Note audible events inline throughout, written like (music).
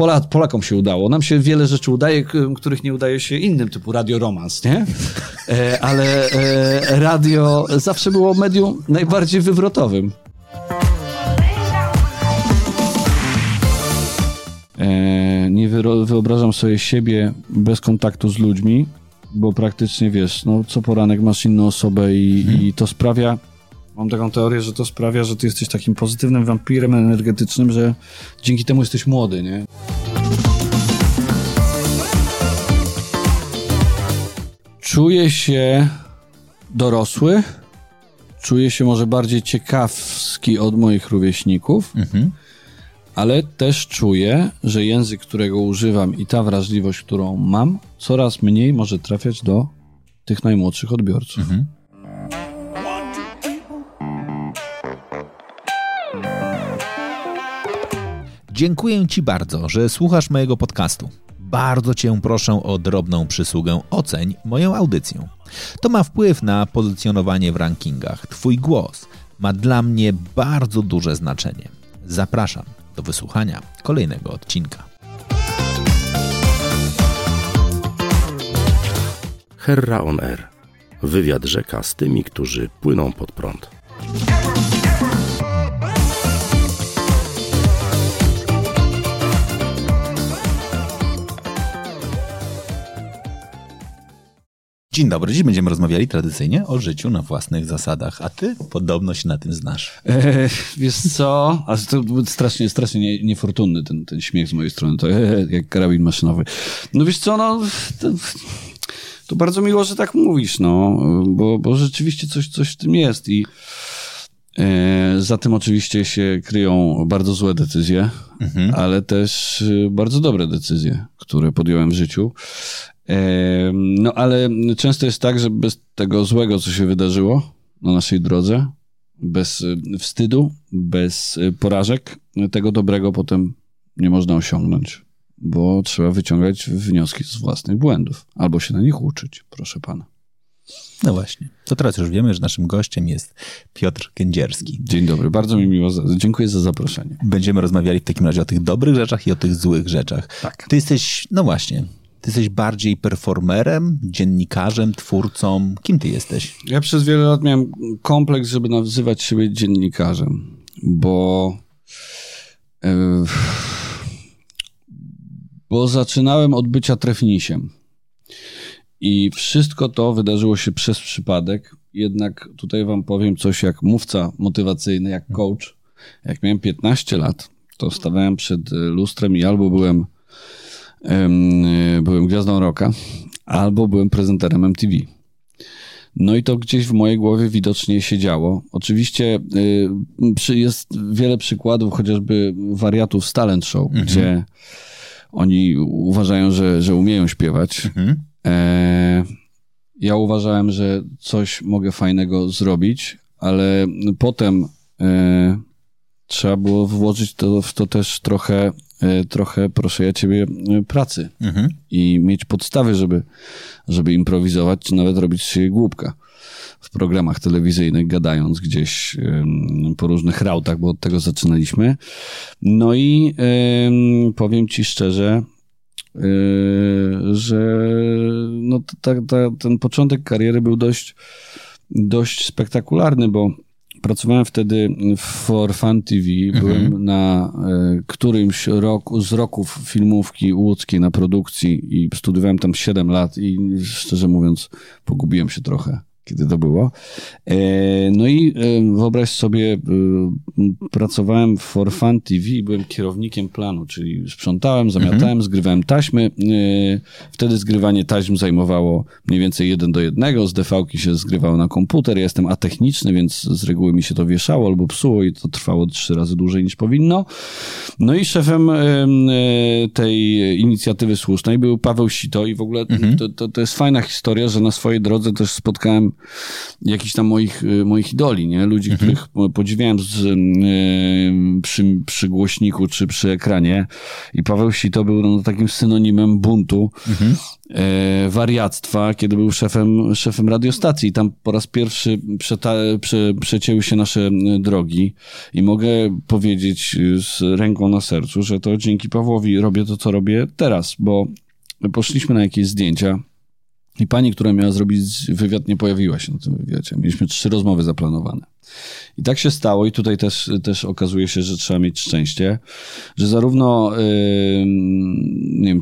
Pola, Polakom się udało. Nam się wiele rzeczy udaje, których nie udaje się innym, typu radio romans, nie? E, ale e, radio zawsze było medium najbardziej wywrotowym. E, nie wyobrażam sobie siebie bez kontaktu z ludźmi, bo praktycznie wiesz, no co poranek masz inną osobę i, i to sprawia, mam taką teorię, że to sprawia, że ty jesteś takim pozytywnym wampirem energetycznym, że dzięki temu jesteś młody, nie? Czuję się dorosły, czuję się może bardziej ciekawski od moich rówieśników, mhm ale też czuję, że język, którego używam i ta wrażliwość, którą mam, coraz mniej może trafiać do tych najmłodszych odbiorców. Mhm. Dziękuję Ci bardzo, że słuchasz mojego podcastu. Bardzo Cię proszę o drobną przysługę oceń moją audycję. To ma wpływ na pozycjonowanie w rankingach. Twój głos ma dla mnie bardzo duże znaczenie. Zapraszam do wysłuchania kolejnego odcinka. Herra on Air. Wywiad rzeka z tymi, którzy płyną pod prąd. Dzień dobry, dziś będziemy rozmawiali tradycyjnie o życiu na własnych zasadach, a ty podobno się na tym znasz. E, wiesz co, a to strasznie, strasznie nie, niefortunny ten, ten śmiech z mojej strony, to e, jak karabin maszynowy. No wiesz co, no... To, to bardzo miło, że tak mówisz, no, bo, bo rzeczywiście coś, coś w tym jest i e, za tym oczywiście się kryją bardzo złe decyzje, mhm. ale też e, bardzo dobre decyzje, które podjąłem w życiu. No ale często jest tak, że bez tego złego, co się wydarzyło na naszej drodze, bez y, wstydu, bez y, porażek, tego dobrego potem nie można osiągnąć, bo trzeba wyciągać wnioski z własnych błędów albo się na nich uczyć, proszę pana. No właśnie. To teraz już wiemy, że naszym gościem jest Piotr Kędzierski. Dzień dobry, bardzo mi miło. Dziękuję za zaproszenie. Będziemy rozmawiali w takim razie o tych dobrych rzeczach i o tych złych rzeczach. Tak. Ty jesteś, no właśnie, ty jesteś bardziej performerem, dziennikarzem, twórcą? Kim ty jesteś? Ja przez wiele lat miałem kompleks, żeby nazywać siebie dziennikarzem, bo. Yy, bo zaczynałem od bycia trefnisiem. I wszystko to wydarzyło się przez przypadek. Jednak tutaj wam powiem coś jak mówca motywacyjny, jak coach. Jak miałem 15 lat, to stawałem przed lustrem i albo byłem byłem gwiazdą rocka, albo byłem prezenterem MTV. No i to gdzieś w mojej głowie widocznie się działo. Oczywiście y, jest wiele przykładów, chociażby wariatów z talent show, mhm. gdzie oni uważają, że, że umieją śpiewać. Mhm. E, ja uważałem, że coś mogę fajnego zrobić, ale potem e, trzeba było włożyć to, w to też trochę E, trochę, proszę ja ciebie, e, pracy mhm. i mieć podstawy, żeby, żeby improwizować, czy nawet robić się głupka w programach telewizyjnych, gadając gdzieś po różnych rautach, bo od tego zaczynaliśmy. No i powiem ci szczerze, e, że no, ta, ta, ten początek kariery był dość, dość spektakularny, bo Pracowałem wtedy w For Fun TV. Byłem mhm. na e, którymś roku, z roków filmówki łódzkiej na produkcji i studiowałem tam 7 lat i szczerze mówiąc pogubiłem się trochę kiedy to było. E, no i e, wyobraź sobie, e, pracowałem w For Fun TV, byłem kierownikiem planu, czyli sprzątałem, zamiatałem, mhm. zgrywałem taśmy. Wtedy zgrywanie taśm zajmowało mniej więcej jeden do jednego, z DV-ki się zgrywało na komputer. Ja jestem atechniczny, więc z reguły mi się to wieszało albo psuło i to trwało trzy razy dłużej niż powinno. No i szefem tej inicjatywy słusznej był Paweł Sito i w ogóle mhm. to, to, to jest fajna historia, że na swojej drodze też spotkałem jakichś tam moich, y, moich idoli, nie? Ludzi, mhm. których podziwiałem z, y, przy, przy głośniku czy przy ekranie. I Paweł Sito był no, takim synonimem buntu, mhm. e, wariactwa, kiedy był szefem, szefem radiostacji. I tam po raz pierwszy przeta, prze, przecięły się nasze drogi. I mogę powiedzieć z ręką na sercu, że to dzięki Pawłowi robię to, co robię teraz, bo poszliśmy na jakieś zdjęcia i pani, która miała zrobić wywiad, nie pojawiła się na tym wywiadzie. Mieliśmy trzy rozmowy zaplanowane. I tak się stało, i tutaj też, też okazuje się, że trzeba mieć szczęście, że zarówno yy, nie wiem,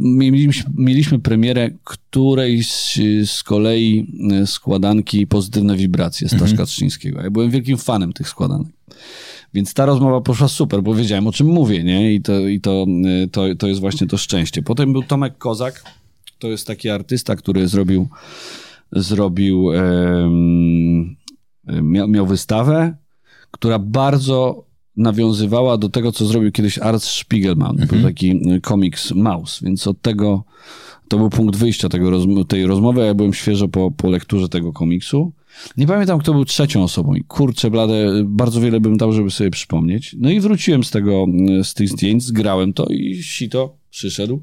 mieliśmy, mieliśmy premierę którejś z kolei składanki Pozytywne Wibracje Staszka mhm. Ja byłem wielkim fanem tych składanek. Więc ta rozmowa poszła super, bo wiedziałem o czym mówię, nie? I to, i to, to, to jest właśnie to szczęście. Potem był Tomek Kozak, to jest taki artysta, który zrobił, zrobił miał, miał wystawę, która bardzo nawiązywała do tego, co zrobił kiedyś Art Spiegelman. Mhm. Był taki komiks Maus, więc od tego to był punkt wyjścia tego, tej rozmowy. Ja byłem świeżo po, po lekturze tego komiksu. Nie pamiętam, kto był trzecią osobą i kurczę blade, bardzo wiele bym dał, żeby sobie przypomnieć. No i wróciłem z tego, z tych zdjęć, zgrałem to i Sito przyszedł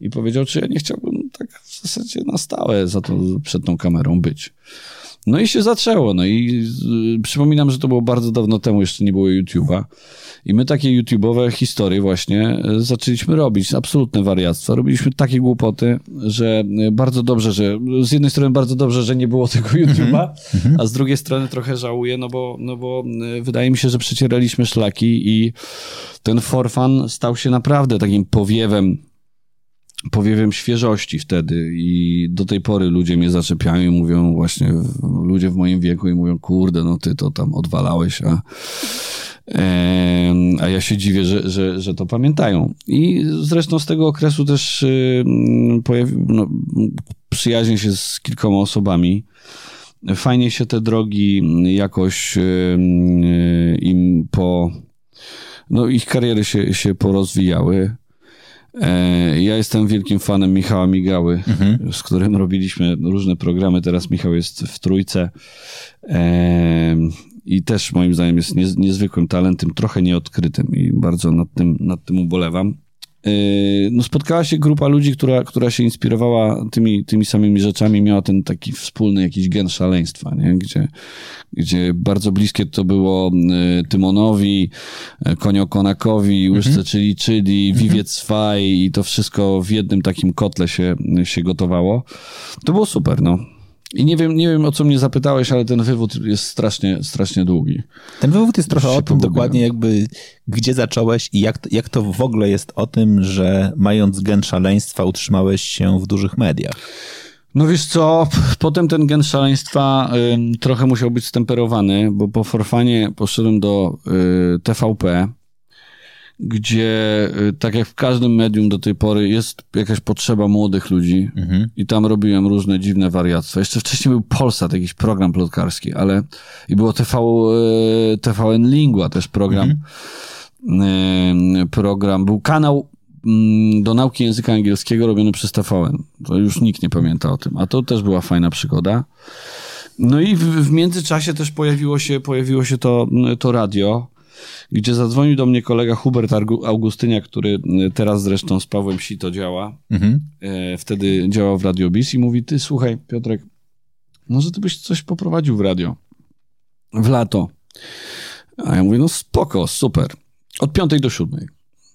i powiedział, czy ja nie chciałbym tak w zasadzie na stałe za to, przed tą kamerą być. No i się zaczęło. No i y, przypominam, że to było bardzo dawno temu, jeszcze nie było YouTube'a. I my takie YouTube'owe historie właśnie y, zaczęliśmy robić. Absolutne wariactwa. Robiliśmy takie głupoty, że y, bardzo dobrze, że z jednej strony bardzo dobrze, że nie było tego YouTube'a, mhm. a z drugiej strony trochę żałuję, no bo, no bo wydaje mi się, że przecieraliśmy szlaki i ten forfan stał się naprawdę takim powiewem powiewem świeżości wtedy i do tej pory ludzie mnie zaczepiają i mówią właśnie, ludzie w moim wieku i mówią, kurde, no ty to tam odwalałeś, a, e, a ja się dziwię, że, że, że to pamiętają. I zresztą z tego okresu też y, pojawi, no, przyjaźnię się z kilkoma osobami. Fajnie się te drogi jakoś y, y, im po, no ich kariery się, się porozwijały. E, ja jestem wielkim fanem Michała Migały, mhm. z którym robiliśmy różne programy. Teraz Michał jest w trójce. E, I też moim zdaniem jest niezwykłym talentem, trochę nieodkrytym i bardzo nad tym, nad tym ubolewam. Yy, no spotkała się grupa ludzi, która, która się inspirowała tymi, tymi samymi rzeczami, miała ten taki wspólny jakiś gen szaleństwa, nie? Gdzie, gdzie bardzo bliskie to było yy, Tymonowi, yy, Koniokonakowi, Łyżce mhm. czyli czyli, Viviec Faj i to wszystko w jednym takim kotle się, się gotowało. To było super, no. I nie wiem, nie wiem, o co mnie zapytałeś, ale ten wywód jest strasznie, strasznie długi. Ten wywód jest trochę o tym dokładnie jakby, gdzie zacząłeś i jak, jak to w ogóle jest o tym, że mając gen szaleństwa utrzymałeś się w dużych mediach. No wiesz co, potem ten gen szaleństwa y, trochę musiał być stemperowany, bo po forfanie poszedłem do y, TVP, gdzie y, tak jak w każdym medium do tej pory jest jakaś potrzeba młodych ludzi mhm. i tam robiłem różne dziwne wariactwa. Jeszcze wcześniej był Polsat, jakiś program plotkarski, ale i było TV, y, TVN Lingua też program. Mhm. Y, program, był kanał mm, do nauki języka angielskiego robiony przez TVN. To już nikt nie pamięta o tym, a to też była fajna przygoda. No i w, w międzyczasie też pojawiło się, pojawiło się to, to radio gdzie zadzwonił do mnie kolega Hubert Augustynia, który y, teraz zresztą z Pawłem Sito działa. Mhm. E, wtedy działał w Radio Bis i mówi, ty słuchaj Piotrek, może ty byś coś poprowadził w radio w lato. A ja mówię, no spoko, super. Od piątej do siódmej.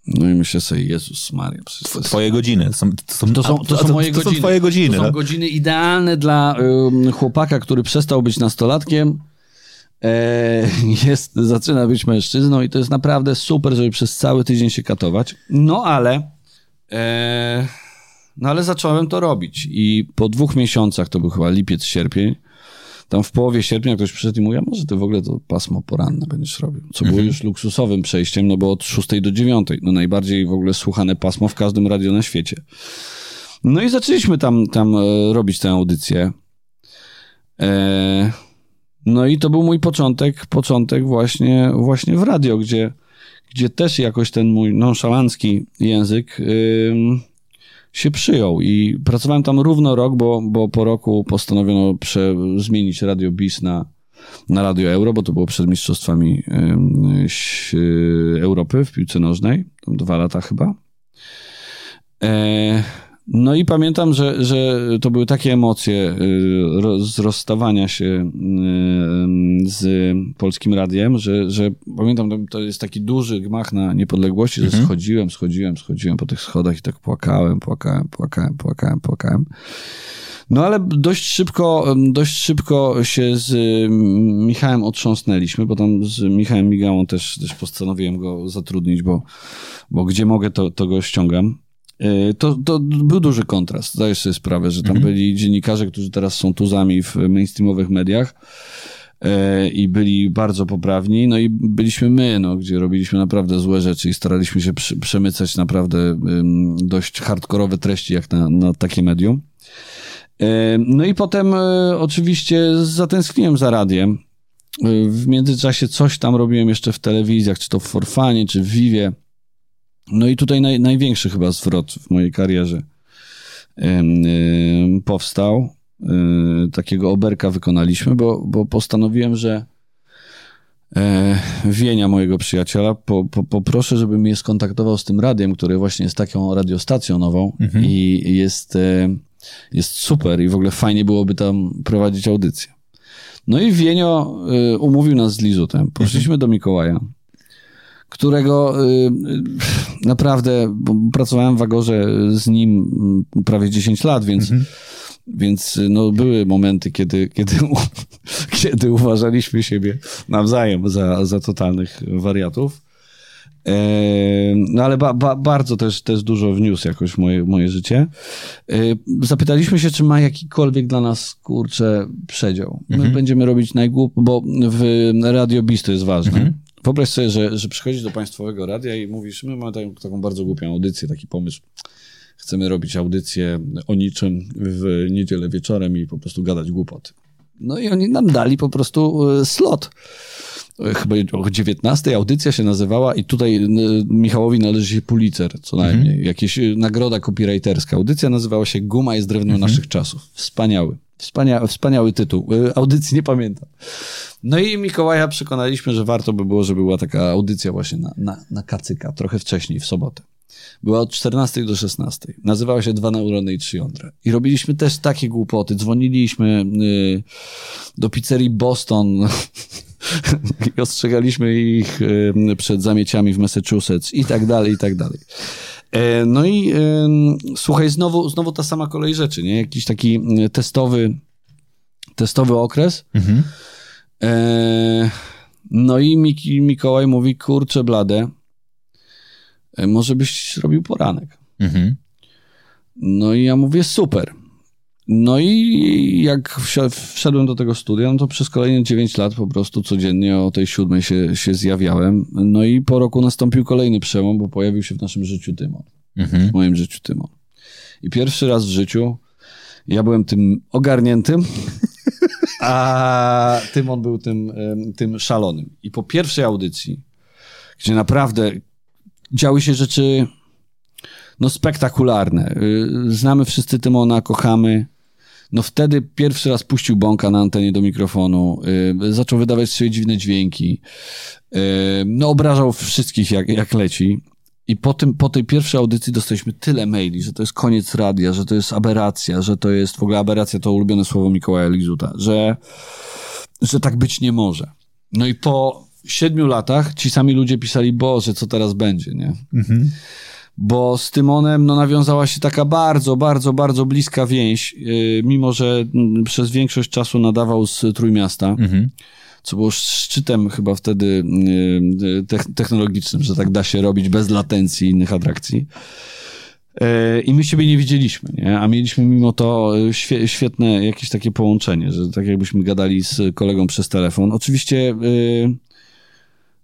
No i myślę sobie, Jezus Maria. Twoje godziny. Są, to są, to są, to są moje to, godziny. Są twoje godziny. To są no? godziny idealne dla chłopaka, który przestał być nastolatkiem, (laughs) jest, zaczyna być mężczyzną i to jest naprawdę super, żeby przez cały tydzień się katować. No ale, e, no ale zacząłem to robić i po dwóch miesiącach, to był chyba lipiec, sierpień, tam w połowie sierpnia ktoś przyszedł i mówi, a może ty w ogóle to pasmo poranne będziesz robił, co było mhm. już luksusowym przejściem, no bo od 6 do 9, no najbardziej w ogóle słuchane pasmo w każdym radio na świecie. No i zaczęliśmy tam, tam e, robić tę audycję. E, no i to był mój początek, początek właśnie, właśnie w radio, gdzie, gdzie też jakoś ten mój nonszalancki język yy, się przyjął i pracowałem tam równo rok, bo, bo po roku postanowiono prze, zmienić Radio BIS na, na Radio Euro, bo to było przed Mistrzostwami Europy w piłce nożnej, tam dwa lata chyba. E, no i pamiętam, że, że to były takie emocje y, z rozstawania się y, z polskim radiem, że, że pamiętam, to jest taki duży gmach na niepodległości, mhm. że schodziłem, schodziłem, schodziłem po tych schodach i tak płakałem, płakałem, płakałem, płakałem, płakałem. No ale dość szybko, dość szybko się z Michałem otrząsnęliśmy, bo tam z Michałem Migałą też, też postanowiłem go zatrudnić, bo, bo gdzie mogę, to, to go ściągam. E, to, to był duży kontrast. Zdajesz sobie sprawę, że tam mhm. byli dziennikarze, którzy teraz są tuzami w mainstreamowych mediach e, i byli bardzo poprawni, no i byliśmy my, no, gdzie robiliśmy naprawdę złe rzeczy i staraliśmy się przy, przemycać naprawdę dość hardkorowe treści jak na, na takie medium. E, no i potem oczywiście zatęskniłem za radiem. W międzyczasie coś tam robiłem jeszcze w telewizjach, czy to w Forfanie, czy w Vivie. No i tutaj naj, największy chyba zwrot w mojej karierze powstał. Y, takiego oberka wykonaliśmy, bo, bo postanowiłem, że e, Wienia, mojego przyjaciela, po, po, poproszę, żeby mnie skontaktował z tym radiem, które właśnie jest taką radiostacją nową mhm. i jest, e, jest super i w ogóle fajnie byłoby tam prowadzić audycję. No i Wienio umówił nas z Lizutem. Poszliśmy mhm. do Mikołaja którego y, naprawdę pracowałem w Agorze z nim mm, prawie 10 lat, więc, mhm. więc no, były momenty, kiedy, kiedy, (laughs) kiedy uważaliśmy siebie nawzajem za, za totalnych wariatów. E, no ale ba, ba, bardzo też, też dużo wniósł jakoś moje, moje życie. E, zapytaliśmy się, czy ma jakikolwiek dla nas, kurczę, przedział. My mhm. będziemy robić najgłup, bo w Radio Bis to jest ważne. Mhm. Wyobraź sobie, że, że przychodzisz do państwowego radia i mówisz, my mamy taką, taką bardzo głupią audycję, taki pomysł. Chcemy robić audycję o niczym w niedzielę wieczorem i po prostu gadać głupoty. No i oni nam dali po prostu e, slot. E, chyba o 19 audycja się nazywała i tutaj e, Michałowi należy się Pulitzer, co najmniej. Mhm. Jakieś nagroda copywriterska. Audycja nazywała się Guma jest drewnem mhm. naszych czasów. Wspaniały. Wspania wspaniały tytuł. Audycji nie pamiętam. No i Mikołaja przekonaliśmy, że warto by było, żeby była taka audycja właśnie na, na, na kacyka, trochę wcześniej, w sobotę. Była od 14 do 16. Nazywała się Dwa neurony i trzy jądra. I robiliśmy też takie głupoty. Dzwoniliśmy y, do pizzerii Boston (laughs) i ostrzegaliśmy ich y, przed zamieciami w Massachusetts i tak dalej, i tak dalej. E, no i y, słuchaj, znowu, znowu ta sama kolej rzeczy, nie? Jakiś taki y, testowy, testowy okres. Mhm. E, no i Miki, Mikołaj mówi, kurczę blade, e, może byś zrobił poranek. Mhm. No i ja mówię, super. No i jak wszedłem do tego studia, no to przez kolejne 9 lat po prostu codziennie o tej siódmej się, się zjawiałem. No i po roku nastąpił kolejny przełom, bo pojawił się w naszym życiu Tymon. Mhm. W moim życiu Tymon. I pierwszy raz w życiu ja byłem tym ogarniętym, (laughs) a Tymon był tym, tym szalonym. I po pierwszej audycji, gdzie naprawdę działy się rzeczy no spektakularne. Y, znamy wszyscy Tymona, kochamy. No wtedy pierwszy raz puścił bąka na antenie do mikrofonu, y, zaczął wydawać swoje dziwne dźwięki. Y, no obrażał wszystkich jak, jak leci. I po, tym, po tej pierwszej audycji dostaliśmy tyle maili, że to jest koniec radia, że to jest aberracja, że to jest w ogóle aberracja to ulubione słowo Mikołaja Lizuta, że, że tak być nie może. No i po siedmiu latach ci sami ludzie pisali, Boże, co teraz będzie, nie? Mhm. Bo z Tymonem no, nawiązała się taka bardzo, bardzo, bardzo bliska więź, yy, mimo że mm, przez większość czasu nadawał z Trójmiasta. Mhm co było szczytem chyba wtedy y, technologicznym, że tak da się robić bez latencji innych atrakcji. I my siebie nie widzieliśmy, nie? a mieliśmy mimo to świetne jakieś takie połączenie, że tak jakbyśmy gadali z kolegą przez telefon. Oczywiście, y,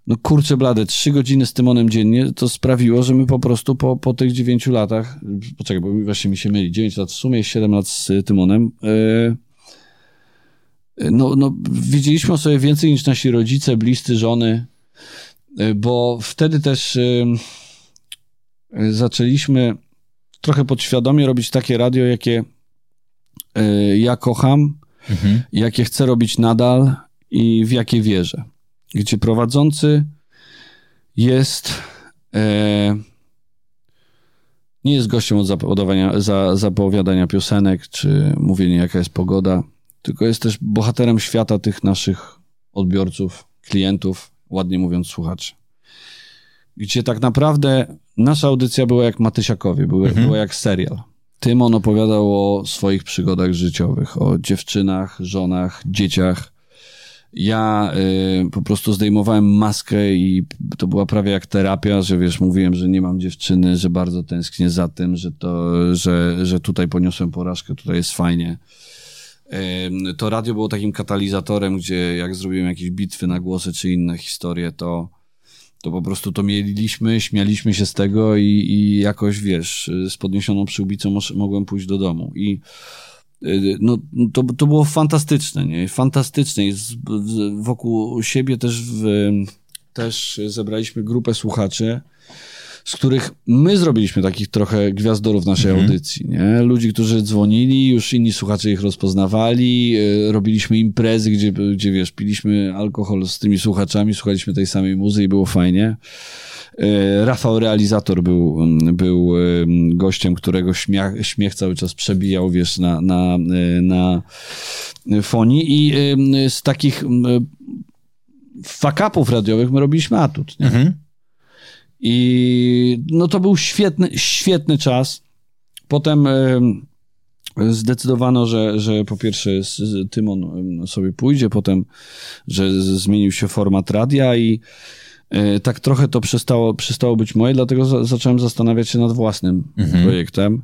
no kurczę blade, trzy godziny z Tymonem dziennie, to sprawiło, że my po prostu po, po tych dziewięciu latach, poczekaj, bo właśnie mi się myli, dziewięć lat w sumie, siedem lat z Tymonem, y, no, no, wiedzieliśmy o sobie więcej niż nasi rodzice, bliscy, żony, y, bo wtedy też zaczęliśmy trochę podświadomie robić takie radio, jakie ja kocham, mhm. jakie chcę robić nadal i w jakie wierzę. Gdzie prowadzący jest e, nie jest gościem od zapowiadania, za, zapowiadania piosenek, czy mówienia jaka jest pogoda, tylko jest też bohaterem świata tych naszych odbiorców, klientów, ładnie mówiąc słuchaczy. Gdzie tak naprawdę nasza audycja była jak Matysiakowie, była, mhm. była jak serial. Tymon opowiadał o swoich przygodach życiowych, o dziewczynach, żonach, dzieciach, ja y, po prostu zdejmowałem maskę i to była prawie jak terapia, że wiesz, mówiłem, że nie mam dziewczyny, że bardzo tęsknię za tym, że to, że, że tutaj poniosłem porażkę, tutaj jest fajnie. Y, to radio było takim katalizatorem, gdzie jak zrobiłem jakieś bitwy na głosy czy inne historie, to, to po prostu to mieliśmy, śmialiśmy się z tego i, i jakoś, wiesz, z podniesioną przyłbicą mogłem pójść do domu. I no, to, to było fantastyczne, nie? Fantastyczne. Wokół siebie też, w, też zebraliśmy grupę słuchaczy, z których my zrobiliśmy takich trochę gwiazdorów naszej mhm. audycji, nie? Ludzi, którzy dzwonili, już inni słuchacze ich rozpoznawali, y, robiliśmy imprezy, gdzie, gdzie wiesz, piliśmy alkohol z tymi słuchaczami, słuchaliśmy tej samej muzy i było fajnie. E, Rafał Realizator był, był gościem, którego śmiech, śmiech cały czas przebijał, wiesz, na, na, e, na fonii i z takich fakapów radiowych my robiliśmy atut, nie? Mhm. I no to był świetny, świetny czas. Potem zdecydowano, że, że po pierwsze Tymon sobie pójdzie, potem, że zmienił się format radia i E, tak trochę to przestało, przestało być moje, dlatego za, zacząłem zastanawiać się nad własnym mhm. projektem.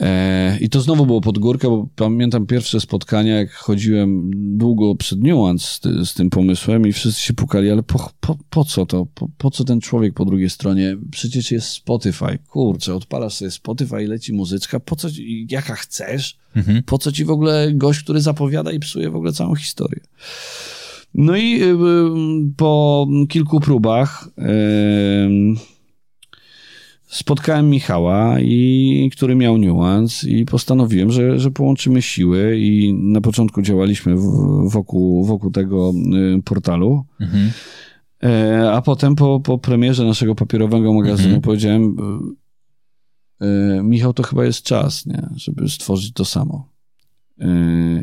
E, I to znowu było pod górkę, bo pamiętam pierwsze spotkania, jak chodziłem długo przed Nuance z, z tym pomysłem i wszyscy się pukali, ale po, po, po co to? Po, po, co ten człowiek po drugiej stronie? Przecież jest Spotify. Kurczę, odpalasz sobie Spotify i leci muzyczka. Po co, jaka chcesz? Mhm. Po co ci w ogóle gość, który zapowiada i psuje w ogóle całą historię? No i y, po kilku próbach spotkałem Michała, i, który miał niuans i postanowiłem, że, że połączymy siły i na początku działaliśmy wokół, wokół tego y, portalu. Mhm. E, a potem po, po premierze naszego papierowego magazynu mhm. powiedziałem, y, Michał, to chyba jest czas, nie? żeby stworzyć to samo.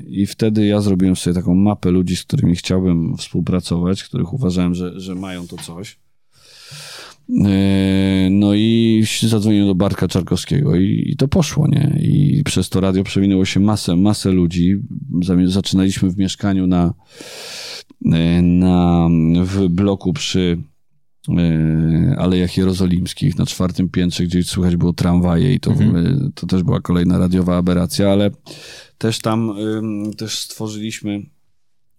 I wtedy ja zrobiłem sobie taką mapę ludzi, z którymi chciałbym współpracować, których uważałem, że, że mają to coś. No i zadzwoniłem do Bartka Czarkowskiego i, i, to poszło, nie? I przez to radio przewinęło się masę, masę ludzi. Zaczynaliśmy w mieszkaniu na, na, w bloku przy Alejach Jerozolimskich na czwartym piętrze, gdzie słychać było tramwaje i to, mhm. to też była kolejna radiowa aberracja, ale też tam też stworzyliśmy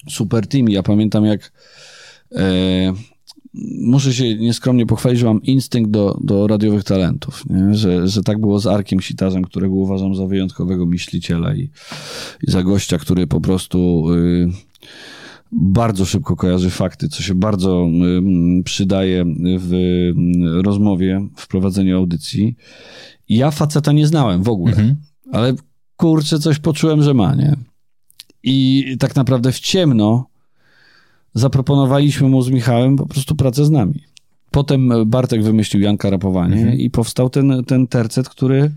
super team. Ja pamiętam jak e, muszę się nieskromnie pochwalić, że mam instynkt do, do radiowych talentów, nie? Że, że tak było z Arkiem Sitarzem, którego uważam za wyjątkowego myśliciela i, i za gościa, który po prostu y, bardzo szybko kojarzy fakty, co się bardzo y, przydaje w y, rozmowie, w prowadzeniu audycji. Ja faceta nie znałem w ogóle, mhm. ale kurczę, coś poczułem, że ma, nie? I tak naprawdę w ciemno zaproponowaliśmy mu z Michałem po prostu pracę z nami. Potem Bartek wymyślił Janka Rapowanie mhm. i powstał ten, ten tercet, który,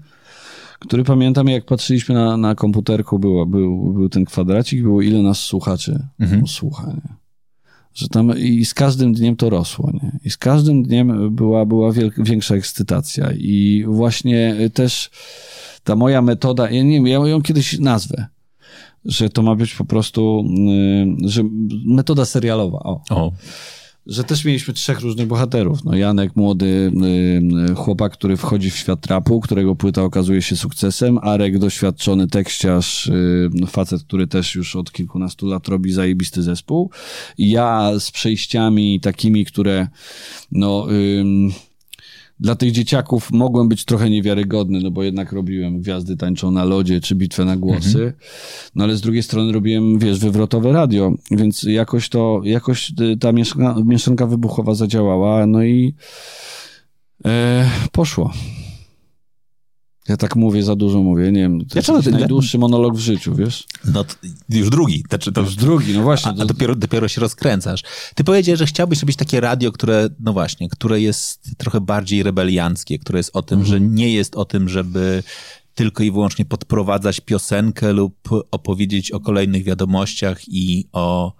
który pamiętam, jak patrzyliśmy na, na komputerku, było, był, był ten kwadracik, było ile nas słuchaczy mhm. słucha, nie? Że tam i z każdym dniem to rosło, nie? I z każdym dniem była, była większa ekscytacja i właśnie też ta moja metoda, ja nie wiem, ja ją kiedyś nazwę, że to ma być po prostu, y, że metoda serialowa. O. o. Że też mieliśmy trzech różnych bohaterów. No Janek, młody y, chłopak, który wchodzi w świat trapu, którego płyta okazuje się sukcesem. Arek, doświadczony tekściarz, y, facet, który też już od kilkunastu lat robi zajebisty zespół. Ja z przejściami takimi, które no dla tych dzieciaków mogłem być trochę niewiarygodny, no bo jednak robiłem Gwiazdy tańczą na lodzie czy Bitwę na głosy, mhm. no ale z drugiej strony robiłem, wiesz, wywrotowe radio, więc jakoś to, jakoś ta mieszanka, mieszanka wybuchowa zadziałała, no i e, poszło. Ja tak mówię, za dużo mówię, nie wiem. To Ja jest najdłuższy monolog w życiu, wiesz? No to już drugi. To To już drugi, no właśnie. A, a to, dopiero, dopiero się rozkręcasz. Ty powiedziałeś, że chciałbyś robić takie radio, które, no właśnie, które jest trochę bardziej rebelianckie, które jest o tym, że nie jest o tym, żeby tylko i wyłącznie podprowadzać piosenkę lub opowiedzieć o kolejnych wiadomościach i o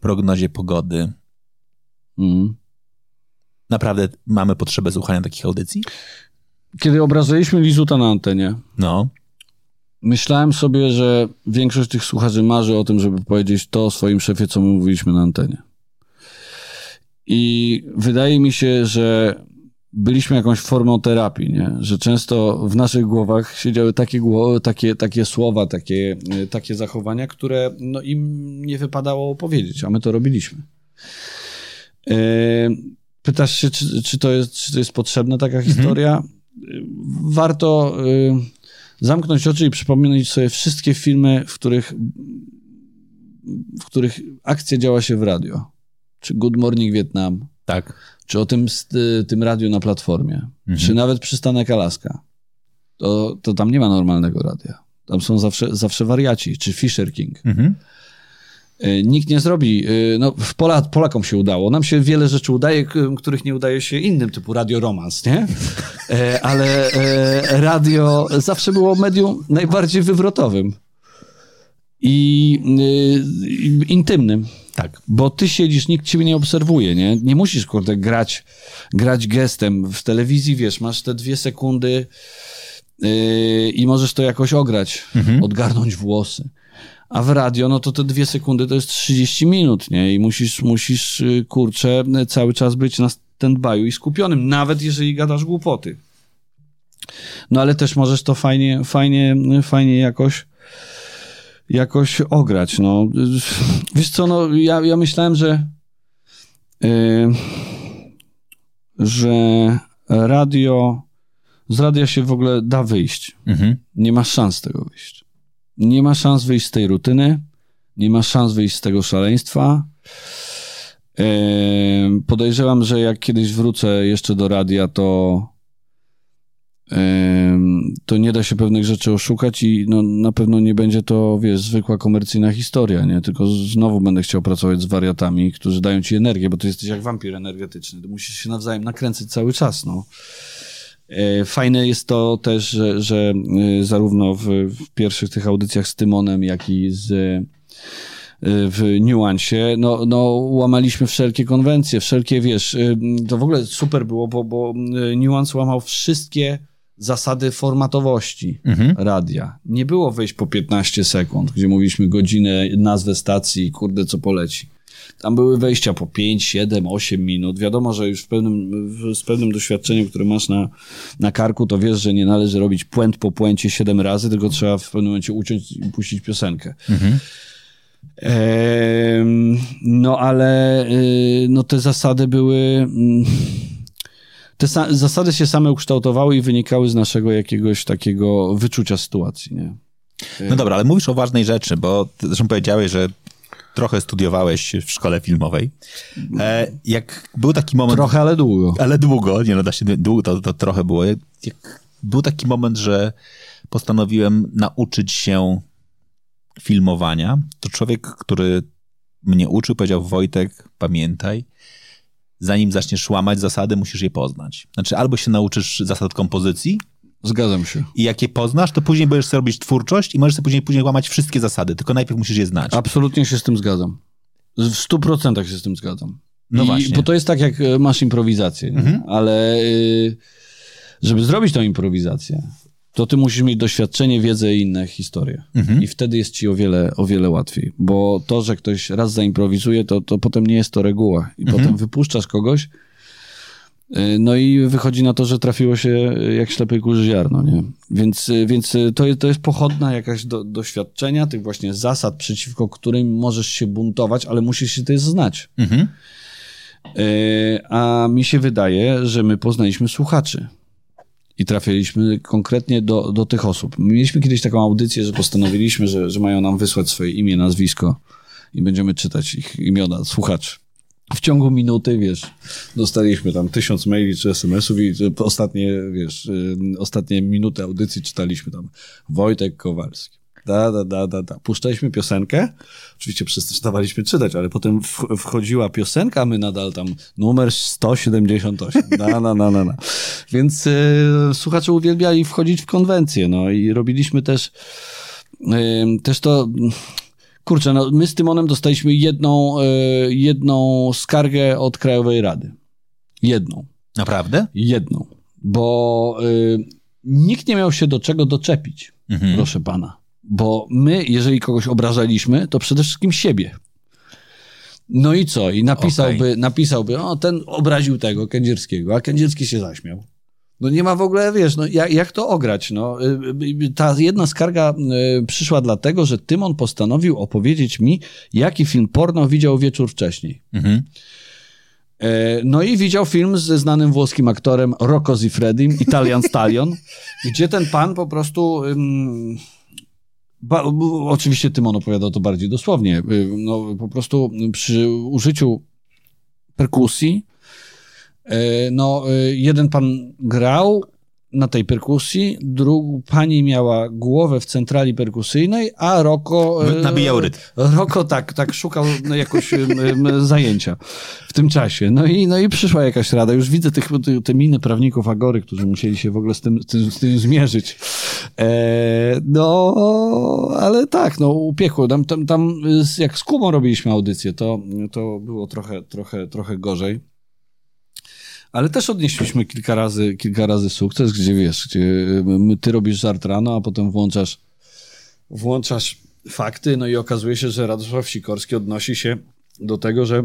prognozie pogody. Mhm. Naprawdę mamy potrzebę słuchania takich audycji? Kiedy obraziliśmy Lizuta na antenie, No. myślałem sobie, że większość tych słuchaczy marzy o tym, żeby powiedzieć to o swoim szefie, co my mówiliśmy na antenie. I wydaje mi się, że byliśmy jakąś formą terapii, nie? że często w naszych głowach siedziały takie, gło- takie, takie słowa, takie, y, takie zachowania, które no, im nie wypadało powiedzieć, a my to robiliśmy. E, Pytasz się, czy, czy, to jest, czy to jest potrzebna taka historia? Y, Warto y, zamknąć oczy i przypomnieć sobie wszystkie filmy, w których, w których akcja działa się w radio. Czy Good Morning Vietnam, Tak. czy o tym, st- tym radiu na platformie, Mhm. czy nawet przystanek Alaska. To, to tam nie ma normalnego radia. Tam są zawsze, zawsze wariaci, czy Fisher King. Mhm. Y, Nikt nie zrobi, y, no w Pola, Polakom się udało. Nam się wiele rzeczy udaje, których nie udaje się innym, typu radio romans, nie? E, Ale e, radio zawsze było medium najbardziej wywrotowym i intymnym. Tak. Bo ty siedzisz, nikt ciebie nie obserwuje, nie? Nie musisz, kurde, grać, grać gestem. W telewizji, wiesz, masz te dwie sekundy yy, i możesz to jakoś ograć, odgarnąć włosy. A w radio, no to te dwie sekundy to jest 30 minut, nie? I musisz, musisz, yy, kurczę, cały czas być na stand-by'u i skupionym, nawet jeżeli gadasz głupoty. No ale też możesz to fajnie, fajnie, fajnie jakoś jakoś ograć, no. Wiesz co, no, ja, ja myślałem, że yy, że radio z radia się w ogóle da wyjść. Mhm. Nie ma szans tego wyjść. Nie ma szans wyjść z tej rutyny, nie ma szans wyjść z tego szaleństwa. Podejrzewam, że jak kiedyś wrócę jeszcze do radia, to to nie da się pewnych rzeczy oszukać i no, na pewno nie będzie to, wiesz, zwykła komercyjna historia, nie? Tylko znowu będę chciał pracować z wariatami, którzy dają ci energię, bo ty jesteś jak wampir energetyczny. Ty musisz się nawzajem nakręcać cały czas, no. E, Fajne jest to też, że, że y, zarówno w, w pierwszych tych audycjach z Tymonem, jak i z y, w niuansie, no, no łamaliśmy wszelkie konwencje, wszelkie, wiesz, to w ogóle super było, bo, bo niuans łamał wszystkie zasady formatowości Mhm. radia. Nie było wejść po 15 sekund, gdzie mówiliśmy godzinę, nazwę stacji, kurde, co poleci. Tam były wejścia po 5, 7, 8 minut. Wiadomo, że już w pewnym, z pewnym doświadczeniem, które masz na, na karku, to wiesz, że nie należy robić puent po puencie 7 razy, tylko trzeba w pewnym momencie uciąć i puścić piosenkę. Em, no ale y, no te zasady były. mm, Te sa- zasady się same ukształtowały i wynikały z naszego jakiegoś takiego wyczucia sytuacji. Nie? No dobra, ale mówisz o ważnej rzeczy, bo zresztą powiedziałeś, że trochę studiowałeś w szkole filmowej. E, jak był taki moment... Trochę, ale długo. Ale długo, nie no, da się, długo to, to trochę było. Jak, jak był taki moment, że postanowiłem nauczyć się filmowania, to człowiek, który mnie uczył, powiedział Wojtek, pamiętaj, zanim zaczniesz łamać zasady, musisz je poznać. Znaczy, albo się nauczysz zasad kompozycji Zgadzam się. i jak je poznasz, to później będziesz sobie robić twórczość i możesz sobie później, później łamać wszystkie zasady, tylko najpierw musisz je znać. Absolutnie się z tym zgadzam. W stu procentach się z tym zgadzam. No I, właśnie. Bo to jest tak, jak e, masz improwizację? Mhm. ale y, żeby zrobić tą improwizację, to ty musisz mieć doświadczenie, wiedzę i inne historie. Mhm. I wtedy jest ci o wiele, o wiele łatwiej. Bo to, że ktoś raz zaimprowizuje, to, to potem nie jest to reguła. I Mhm. potem wypuszczasz kogoś, no i wychodzi na to, że trafiło się y, jak ślepej kurzy ziarno, nie? Więc, y, więc y, to, jest, to jest pochodna jakaś do, doświadczenia, tych właśnie zasad, przeciwko którym możesz się buntować, ale musisz się też znać. Mhm. Y, A mi się wydaje, że my poznaliśmy słuchaczy. I trafiliśmy konkretnie do, do tych osób. Mieliśmy kiedyś taką audycję, że postanowiliśmy, że, że mają nam wysłać swoje imię, nazwisko i będziemy czytać ich imiona słuchaczy. W ciągu minuty, wiesz, dostaliśmy tam tysiąc maili czy SMS-ów i ostatnie, wiesz, y, ostatnie minuty audycji czytaliśmy tam Wojtek Kowalski. Da, da, da, da, da. Puszczaliśmy piosenkę, oczywiście przestawaliśmy czytać, ale potem wchodziła piosenka, a my nadal tam numer 178. Da, na, na, na, na. Więc y, słuchacze uwielbiali wchodzić w konwencję, no i robiliśmy też y, też to Kurczę, no my z Tymonem dostaliśmy jedną, e, jedną skargę od Krajowej Rady. Jedną. Naprawdę? Jedną. Bo y, nikt nie miał się do czego doczepić, mhm. proszę pana. Bo my, jeżeli kogoś obrażaliśmy, to przede wszystkim siebie. No i co? I napisałby, okay. napisałby, o, ten obraził tego Kędzierskiego, a Kędzierski się zaśmiał. No nie ma w ogóle, wiesz, no jak, jak to ograć? No, y, y, ta jedna skarga y, przyszła dlatego, że Tymon postanowił opowiedzieć mi, jaki film porno widział wieczór wcześniej. Mhm. E, no i widział film ze znanym włoskim aktorem Rocco Zifredim, Italian Stallion, (laughs) gdzie ten pan po prostu... Ba, oczywiście Tymon opowiadał to bardziej dosłownie. No, po prostu przy użyciu perkusji no, e, jeden pan grał na tej perkusji, druga pani miała głowę w centrali perkusyjnej, a Roko... E, nabijał rytm. Roko tak, tak szukał jakoś zajęcia w tym czasie. No i, no i przyszła jakaś rada. Już widzę tych, te miny prawników Agory, którzy musieli się w ogóle z tym, z tym, z tym zmierzyć. E, no, ale tak, no upiekło. Tam, tam, tam jak z Kubą robiliśmy audycję, to, to było trochę, trochę, trochę gorzej. Ale też odnieśliśmy kilka razy, kilka razy sukces, gdzie wiesz, gdzie ty robisz żart rano, a potem włączasz, włączasz fakty, no i okazuje się, że Radosław Sikorski odnosi się do tego, że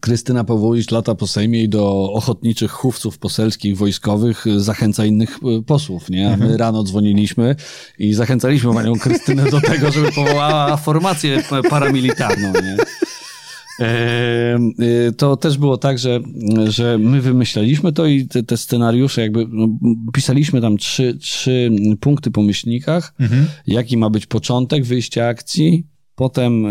Krystyna Pawłowicz lata po Sejmie i do ochotniczych chówców poselskich, wojskowych zachęca innych e, posłów, nie? My mhm. rano dzwoniliśmy i zachęcaliśmy panią Krystynę do tego, żeby powołała formację paramilitarną, nie? Y, to też było tak, że, że my wymyślaliśmy to i te, te scenariusze, jakby no, pisaliśmy tam trzy, trzy punkty po myślnikach, mhm. jaki ma być początek wyjścia akcji, Potem y,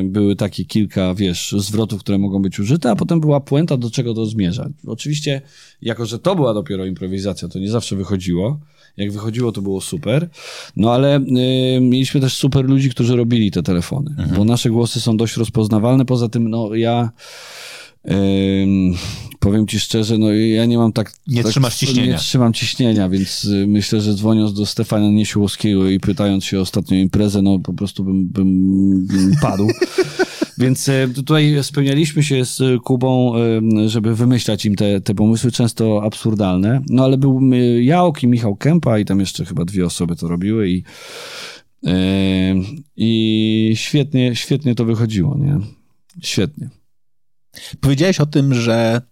y, były takie kilka, wiesz, zwrotów, które mogą być użyte, a potem była puenta, do czego to zmierza. Oczywiście, jako że to była dopiero improwizacja, to nie zawsze wychodziło, jak wychodziło, to było super. No ale y, mieliśmy też super ludzi, którzy robili te telefony, mhm. bo nasze głosy są dość rozpoznawalne. Poza tym, no ja. Y, powiem ci szczerze, no ja nie mam tak... Nie tak, trzymasz ciśnienia. Nie trzymam ciśnienia, więc y, myślę, że dzwoniąc do Stefana Niesiłowskiego i pytając się o ostatnią imprezę, no po prostu bym, bym, bym padł. (laughs) Więc e, tutaj spełnialiśmy się z Kubą, żeby wymyślać im te, te pomysły, często absurdalne. No ale był Jałk i Michał Kępa i tam jeszcze chyba dwie osoby to robiły i, i świetnie, świetnie to wychodziło, nie? Świetnie. Powiedziałeś o tym, że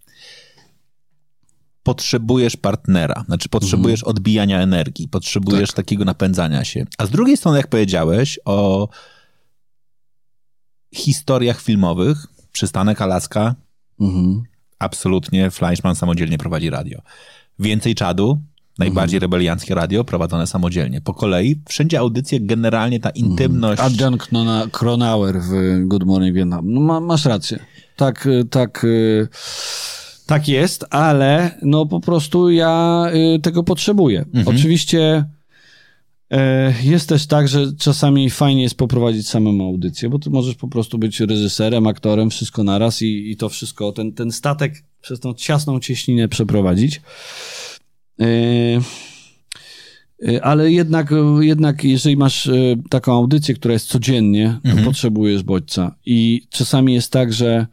potrzebujesz partnera, znaczy potrzebujesz mhm. odbijania energii, potrzebujesz tak. takiego napędzania się. A z drugiej strony, jak powiedziałeś o historiach filmowych, Przystanek Alaska, mhm. absolutnie Fleischman samodzielnie prowadzi radio. Więcej czadu, najbardziej mhm. rebelianckie radio, prowadzone samodzielnie. Po kolei, wszędzie audycje, generalnie ta mhm. intymność... Adrian Kronauer w Good Morning Vietnam. No, ma, masz rację. Tak, tak... Tak jest, ale no po prostu ja y, tego potrzebuję. Mhm. Oczywiście E, jest też tak, że czasami fajnie jest poprowadzić samą audycję, bo ty możesz po prostu być reżyserem, aktorem, wszystko naraz i, i to wszystko, ten, ten statek przez tą ciasną cieśninę przeprowadzić. E, e, ale jednak, jednak jeżeli masz taką audycję, która jest codziennie, to mhm. potrzebujesz bodźca. I czasami jest tak, że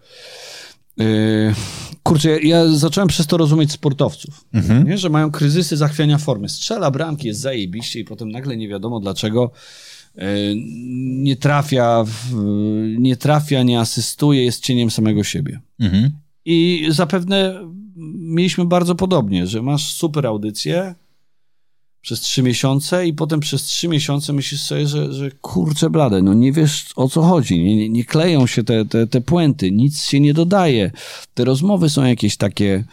Kurczę, ja zacząłem przez to rozumieć sportowców, mhm. nie? że mają kryzysy zachwiania formy. Strzela bramki, jest zajebiście i potem nagle nie wiadomo dlaczego nie trafia, nie trafia, nie asystuje, jest cieniem samego siebie. Mhm. I zapewne mieliśmy bardzo podobnie, że masz super audycję, przez trzy miesiące i potem przez trzy miesiące myślisz sobie, że, że kurczę blade, no nie wiesz o co chodzi, nie, nie, nie kleją się te, te, te puenty, nic się nie dodaje. Te rozmowy są jakieś takie,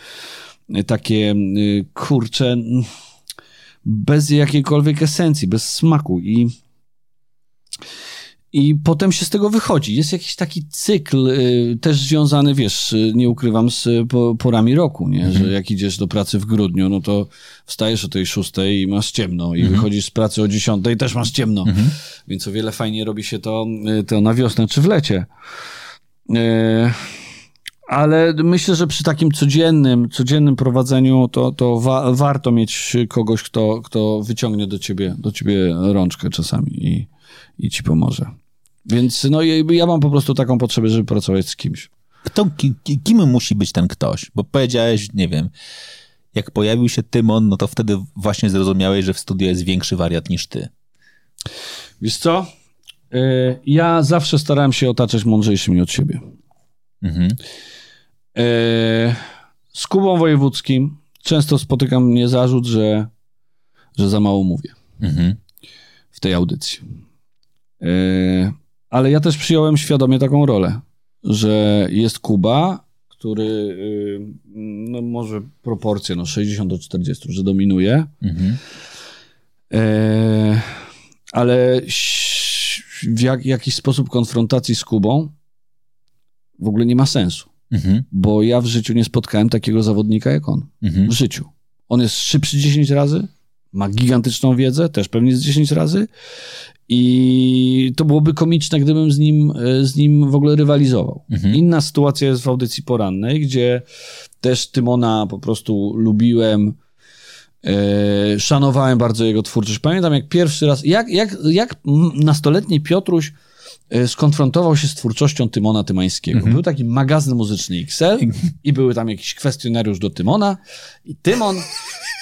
takie y, kurcze, bez jakiejkolwiek esencji, bez smaku i i potem się z tego wychodzi. Jest jakiś taki cykl y, też związany, wiesz, y, nie ukrywam, z y, po, porami roku, nie? Mhm. Że jak idziesz do pracy w grudniu, no to wstajesz o tej szóstej i masz ciemno i Mhm. wychodzisz z pracy o dziesiątej i też masz ciemno. Więc o wiele fajniej robi się to, y, to na wiosnę czy w lecie. Ale myślę, że przy takim codziennym, codziennym prowadzeniu to, to wa- warto mieć kogoś, kto, kto wyciągnie do ciebie, do ciebie rączkę czasami i, i ci pomoże. Więc no, ja mam po prostu taką potrzebę, żeby pracować z kimś. Kto, ki, ki- kim musi być ten ktoś? Bo powiedziałeś, nie wiem, jak pojawił się Tymon, no to wtedy właśnie zrozumiałeś, że w studiu jest większy wariat niż ty. Wiesz co? Y, Ja zawsze starałem się otaczać mądrzejszymi od siebie. Mhm. E, Z Kubą Wojewódzkim często spotykam mnie zarzut, że, że za mało mówię Mhm. w tej audycji. Ale ja też przyjąłem świadomie taką rolę, że jest Kuba, który y, no może proporcje, no 60 do 40, że dominuje, Mhm. E, ale w jak, jakiś sposób konfrontacji z Kubą w ogóle nie ma sensu, Mhm. bo ja w życiu nie spotkałem takiego zawodnika jak on. Mhm. W życiu. On jest szybszy 10 razy, ma gigantyczną wiedzę, też pewnie z 10 razy i to byłoby komiczne, gdybym z nim, e, z nim w ogóle rywalizował. Mhm. Inna sytuacja jest w audycji porannej, gdzie też Tymona po prostu lubiłem, e, szanowałem bardzo jego twórczość. Pamiętam jak pierwszy raz, jak, jak, jak nastoletni Piotruś skonfrontował się z twórczością Tymona Tymańskiego. Był taki magazyn muzyczny XL i były tam jakiś kwestionariusz do Tymona i Tymon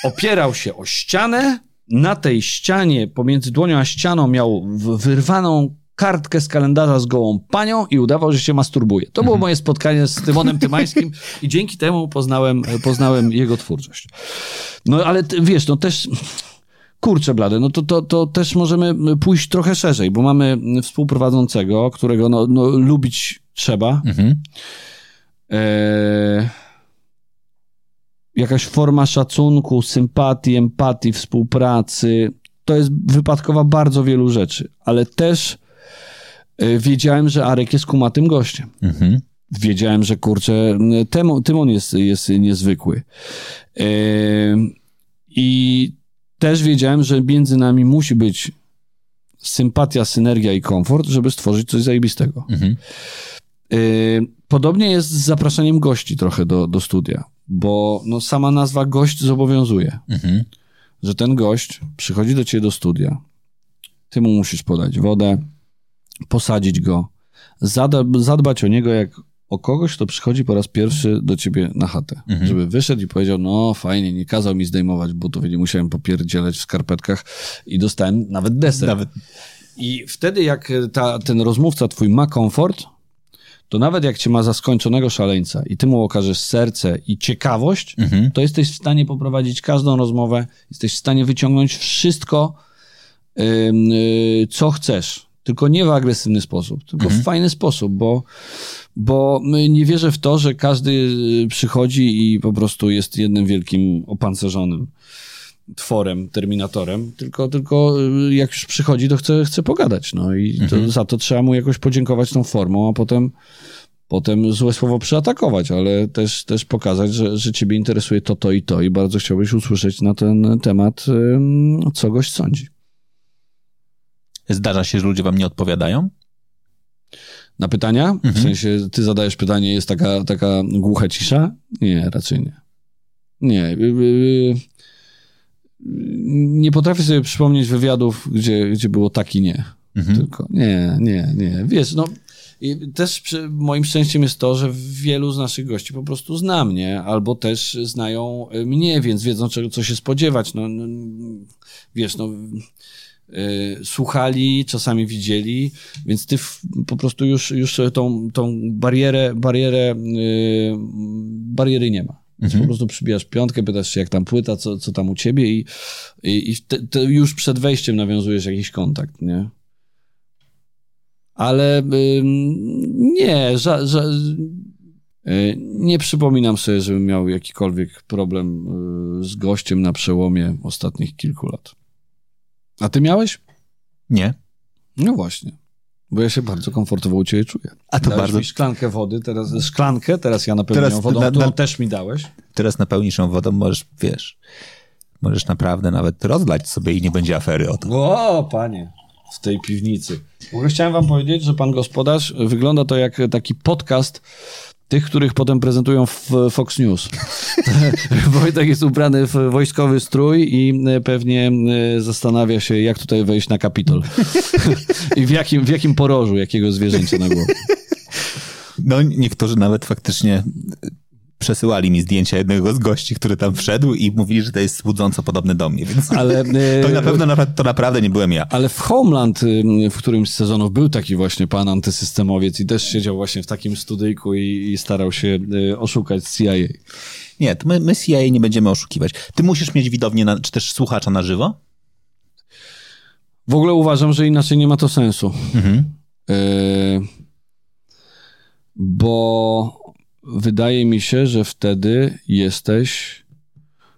opierał się o ścianę. Na tej ścianie, pomiędzy dłonią a ścianą miał wyrwaną kartkę z kalendarza z gołą panią i udawał, że się masturbuje. To było moje spotkanie z Tymonem Tymańskim i dzięki temu poznałem, poznałem jego twórczość. No ale wiesz, no też... Kurczę blade, no to, to, to też możemy pójść trochę szerzej, bo mamy współprowadzącego, którego no, no, lubić trzeba. Mhm. Eee, jakaś forma szacunku, sympatii, empatii, współpracy. To jest wypadkowa bardzo wielu rzeczy, ale też e, wiedziałem, że Arek jest kumatym gościem. Mhm. Wiedziałem, że kurczę, Tymon, jest, jest niezwykły. Eee, I też wiedziałem, że między nami musi być sympatia, synergia i komfort, żeby stworzyć coś zajebistego. Mhm. Yy, Podobnie jest z zapraszaniem gości trochę do, do studia, bo no, sama nazwa gość zobowiązuje, Mhm. że ten gość przychodzi do ciebie do studia, ty mu musisz podać wodę, posadzić go, zadbać o niego jak o kogoś, kto przychodzi po raz pierwszy do ciebie na chatę, Mhm. żeby wyszedł i powiedział, no fajnie, nie kazał mi zdejmować butów i nie musiałem popierdzielać w skarpetkach i dostałem nawet deser. Nawet. I wtedy, jak ta, ten rozmówca twój ma komfort, to nawet jak cię ma za skończonego szaleńca i ty mu okażesz serce i ciekawość, Mhm. to jesteś w stanie poprowadzić każdą rozmowę, jesteś w stanie wyciągnąć wszystko, ym, y, co chcesz. Tylko nie w agresywny sposób, tylko w fajny sposób, bo, bo nie wierzę w to, że każdy y, przychodzi i po prostu jest jednym wielkim opancerzonym tworem, terminatorem, tylko, tylko y, jak już przychodzi, to chce, chce pogadać. No i to, za to trzeba mu jakoś podziękować tą formą, a potem, potem złe słowo przyatakować, ale też, też pokazać, że, że ciebie interesuje to, to i to i bardzo chciałbyś usłyszeć na ten temat, co gość sądzi. Zdarza się, że ludzie wam nie odpowiadają? Na pytania? W sensie, ty zadajesz pytanie, jest taka, taka głucha cisza? Nie, raczej nie. Nie. y, y, Nie potrafię sobie przypomnieć wywiadów, gdzie, gdzie było tak i nie. Mhm. Tylko nie, nie, nie. Wiesz, no i też przy, moim szczęściem jest to, że wielu z naszych gości po prostu zna mnie, albo też znają mnie, więc wiedzą, czego, co się spodziewać. No, no wiesz, no y, słuchali, czasami widzieli, więc ty po prostu już, już tą, tą barierę, barierę, y, bariery nie ma. Więc po prostu przybijasz piątkę, pytasz się, jak tam płyta, co, co tam u ciebie i, i, i te, te już przed wejściem nawiązujesz jakiś kontakt, nie? Ale nie, ża, ża, y, nie przypominam sobie, żebym miał jakikolwiek problem y, z gościem na przełomie ostatnich kilku lat. A ty miałeś? Nie. No właśnie. Bo ja się bardzo komfortowo u ciebie czuję. A to Dałeś bardzo- mi szklankę wody, teraz szklankę, teraz ja napełniam Teraz wodą, na- na- też mi dałeś. Teraz napełnisz ją wodą, możesz, wiesz, możesz naprawdę nawet rozlać sobie i nie będzie afery o to. O, panie, w tej piwnicy. Chciałem wam powiedzieć, że pan gospodarz wygląda to jak taki podcast tych, których potem prezentują w Fox News. (laughs) Wojtek jest ubrany w wojskowy strój i e, pewnie e, zastanawia się, jak tutaj wejść na Kapitol. (laughs) I w jakim, w jakim porożu, jakiego zwierzęcia na głowie. No, niektórzy nawet faktycznie przesyłali mi zdjęcia jednego z gości, który tam wszedł i mówili, że to jest słudząco podobny do mnie, więc Ale, (laughs) e, to na pewno to naprawdę nie byłem ja. Ale w Homeland y, w którymś z sezonów był taki właśnie pan antysystemowiec i też siedział właśnie w takim studyjku i, i starał się y, oszukać CIA. Nie, to my, my CIA nie będziemy oszukiwać. Ty musisz mieć widownię, na, czy też słuchacza na żywo? W ogóle uważam, że inaczej nie ma to sensu. Mhm. Y, bo wydaje mi się, że wtedy jesteś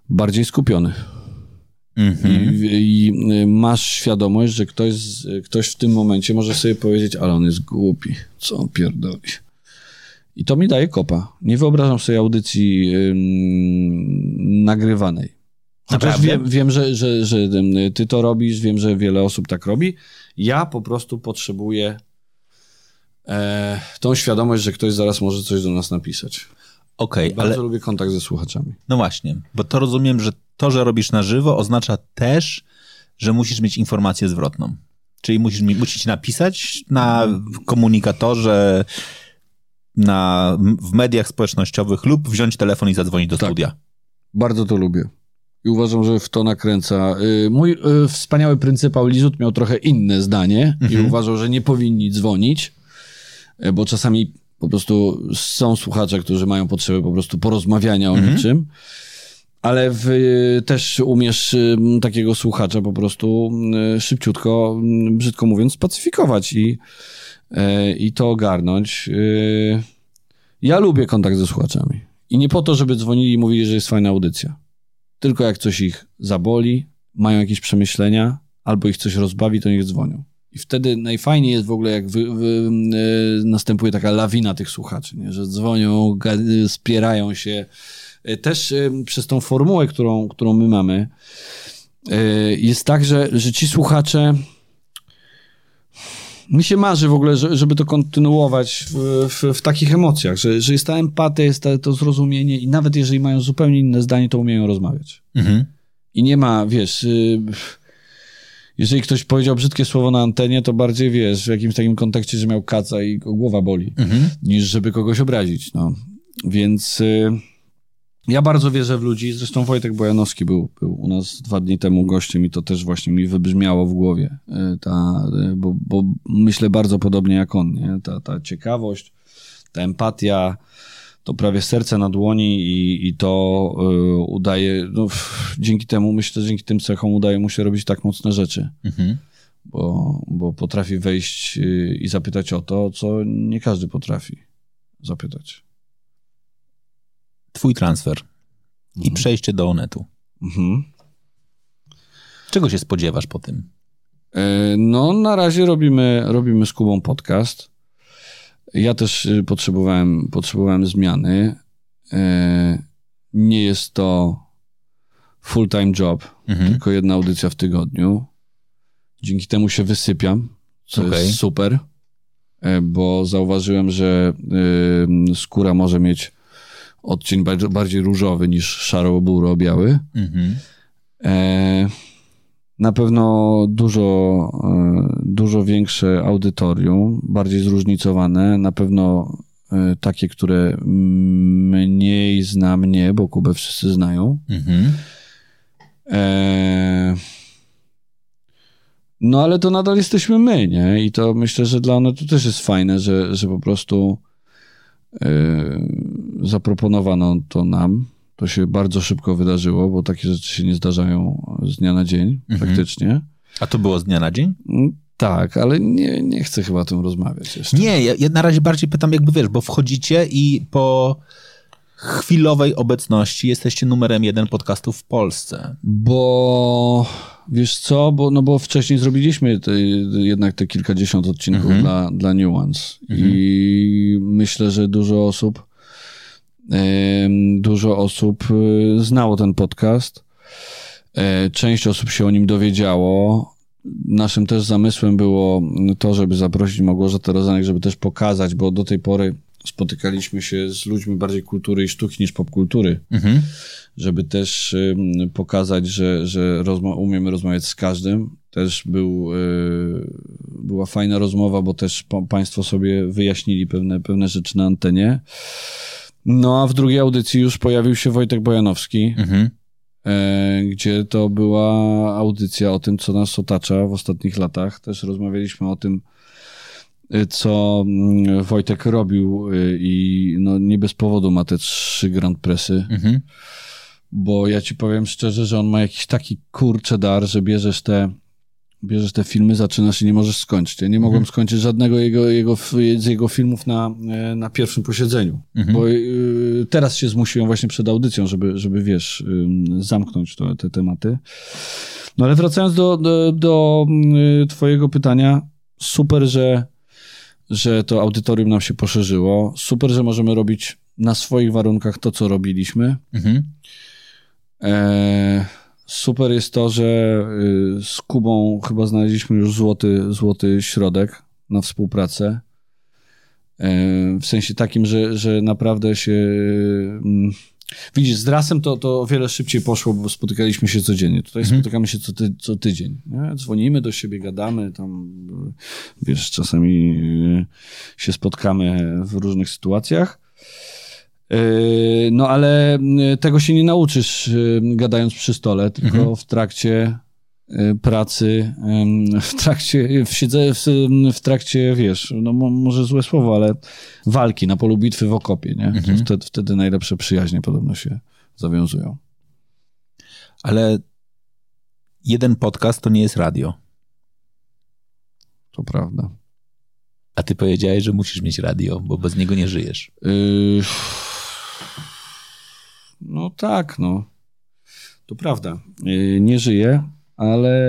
bardziej skupiony. Mhm. I, I y, masz świadomość, że ktoś, ktoś w tym momencie może sobie powiedzieć, ale on jest głupi, co on pierdoli. I to mi daje kopa. Nie wyobrażam sobie audycji ym, nagrywanej. Chociaż wiem, wiem że, że, że ty to robisz, wiem, że wiele osób tak robi. Ja po prostu potrzebuję e, tą świadomość, że ktoś zaraz może coś do nas napisać. Okej, Bardzo ale lubię kontakt ze słuchaczami. no właśnie, bo to rozumiem, że to, że robisz na żywo oznacza też, że musisz mieć informację zwrotną. Czyli musisz, musisz napisać na komunikatorze, na, w mediach społecznościowych lub wziąć telefon i zadzwonić do Tak. studia. Bardzo to lubię. I uważam, że w to nakręca. Y, Mój y, wspaniały pryncypał Lizut miał trochę inne zdanie i uważał, że nie powinni dzwonić, bo czasami po prostu są słuchacze, którzy mają potrzebę po prostu porozmawiania o niczym. Ale w, też umiesz y, takiego słuchacza po prostu y, szybciutko, brzydko mówiąc, spacyfikować i, y, i to ogarnąć. Y, Ja lubię kontakt ze słuchaczami. I nie po to, żeby dzwonili i mówili, że jest fajna audycja. Tylko jak coś ich zaboli, mają jakieś przemyślenia, albo ich coś rozbawi, to niech dzwonią. I wtedy najfajniej jest w ogóle, jak wy, wy, e, następuje taka lawina tych słuchaczy, nie? że dzwonią, spierają się. E, Też e, przez tą formułę, którą, którą my mamy, jest tak, że, że ci słuchacze. Mi się marzy w ogóle, że- żeby to kontynuować w, w, w takich emocjach, że, że jest ta empatia, jest ta, to zrozumienie i nawet jeżeli mają zupełnie inne zdanie, to umieją rozmawiać. Mhm. I nie ma, wiesz, y, jeżeli ktoś powiedział brzydkie słowo na antenie, to bardziej, wiesz, w jakimś takim kontekście, że miał kaca i głowa boli, Mhm. niż żeby kogoś obrazić, no. Więc y, ja bardzo wierzę w ludzi, zresztą Wojtek Bojanowski był, był u nas dwa dni temu gościem i to też właśnie mi wybrzmiało w głowie, y, ta, y, bo, bo myślę bardzo podobnie jak on, nie? Ta, ta ciekawość, ta empatia, to prawie serce na dłoni i, i to y, udaje, no, f- dzięki temu, myślę, że dzięki tym cechom udaje mu się robić tak mocne rzeczy, Mhm. bo, bo potrafi wejść y, i zapytać o to, co nie każdy potrafi zapytać. Twój transfer i przejście do Onetu. Mhm. Czego się spodziewasz po tym? E, No, na razie robimy, robimy z Kubą podcast. Ja też y, potrzebowałem, potrzebowałem zmiany. E, Nie jest to full-time job, Mhm. tylko jedna audycja w tygodniu. Dzięki temu się wysypiam, co Okej. jest super, e, bo zauważyłem, że y, skóra może mieć odcień bardziej, bardziej różowy niż szaro-buro-biały. Mhm. E, na pewno dużo, e, dużo większe audytorium, bardziej zróżnicowane. Na pewno e, takie, które mniej zna mnie, bo Kubę wszyscy znają. Mhm. E, no ale to nadal jesteśmy my, nie? I to myślę, że dla one to też jest fajne, że, że po prostu e, zaproponowano to nam. To się bardzo szybko wydarzyło, bo takie rzeczy się nie zdarzają z dnia na dzień, Mhm. faktycznie. A to było z dnia na dzień? Mm, Tak, ale nie, nie chcę chyba o tym rozmawiać jeszcze. Nie, ja, ja na razie bardziej pytam, jakby wiesz, bo wchodzicie i po chwilowej obecności jesteście numerem jeden podcastów w Polsce? Bo wiesz co, bo, no bo wcześniej zrobiliśmy te, jednak te kilkadziesiąt odcinków Mhm. dla, dla Nuance i myślę, że dużo osób dużo osób y, znało ten podcast. E, Część osób się o nim dowiedziało. Naszym też zamysłem było to, żeby zaprosić Małgorzatę Rozanek, żeby też pokazać, bo do tej pory spotykaliśmy się z ludźmi bardziej kultury i sztuki niż popkultury Mhm. żeby też pokazać, że, że rozma- umiemy rozmawiać z każdym. Też był, y, była fajna rozmowa, bo też pa- Państwo sobie wyjaśnili pewne, pewne rzeczy na antenie. No a w drugiej audycji już pojawił się Wojtek Bojanowski, Mhm. e, gdzie to była audycja o tym, co nas otacza w ostatnich latach. Też rozmawialiśmy o tym, y, co mm, Wojtek robił y, i no, nie bez powodu ma te trzy Grand Pressy Mhm. bo ja ci powiem szczerze, że on ma jakiś taki kurcze dar, że bierzesz te, bierzesz te filmy, zaczynasz i nie możesz skończyć. Ja nie mogłem skończyć żadnego jego, jego, z jego filmów na, e, na pierwszym posiedzeniu, Mhm. bo y, teraz się zmusiłem właśnie przed audycją, żeby, żeby wiesz, ym, zamknąć to, te tematy. No ale wracając do, do, do y, twojego pytania, super, że, że to audytorium nam się poszerzyło, super, że możemy robić na swoich warunkach to, co robiliśmy. Mhm. E, super jest to, że y, z Kubą chyba znaleźliśmy już złoty, złoty środek na współpracę. E, w sensie takim, że, że naprawdę się. mm, Widzisz, z rasem to, to o wiele szybciej poszło, bo spotykaliśmy się codziennie. Tutaj spotykamy się co, ty, co tydzień. Nie? Dzwonimy do siebie, gadamy, tam y, wiesz, czasami y, się spotkamy w różnych sytuacjach. Yy, No ale yy, tego się nie nauczysz yy, gadając przy stole, tylko w trakcie yy, pracy, w trakcie, w, siedze, w, w trakcie, wiesz, no mo- może złe słowo, ale walki na polu bitwy w okopie, nie? To Wtedy, wtedy najlepsze przyjaźnie podobno się zawiązują. Ale jeden podcast to nie jest radio. To prawda. A ty powiedziałeś, że musisz mieć radio, bo bez niego nie żyjesz. Yy, No tak, no. To prawda. Yy, Nie żyję, ale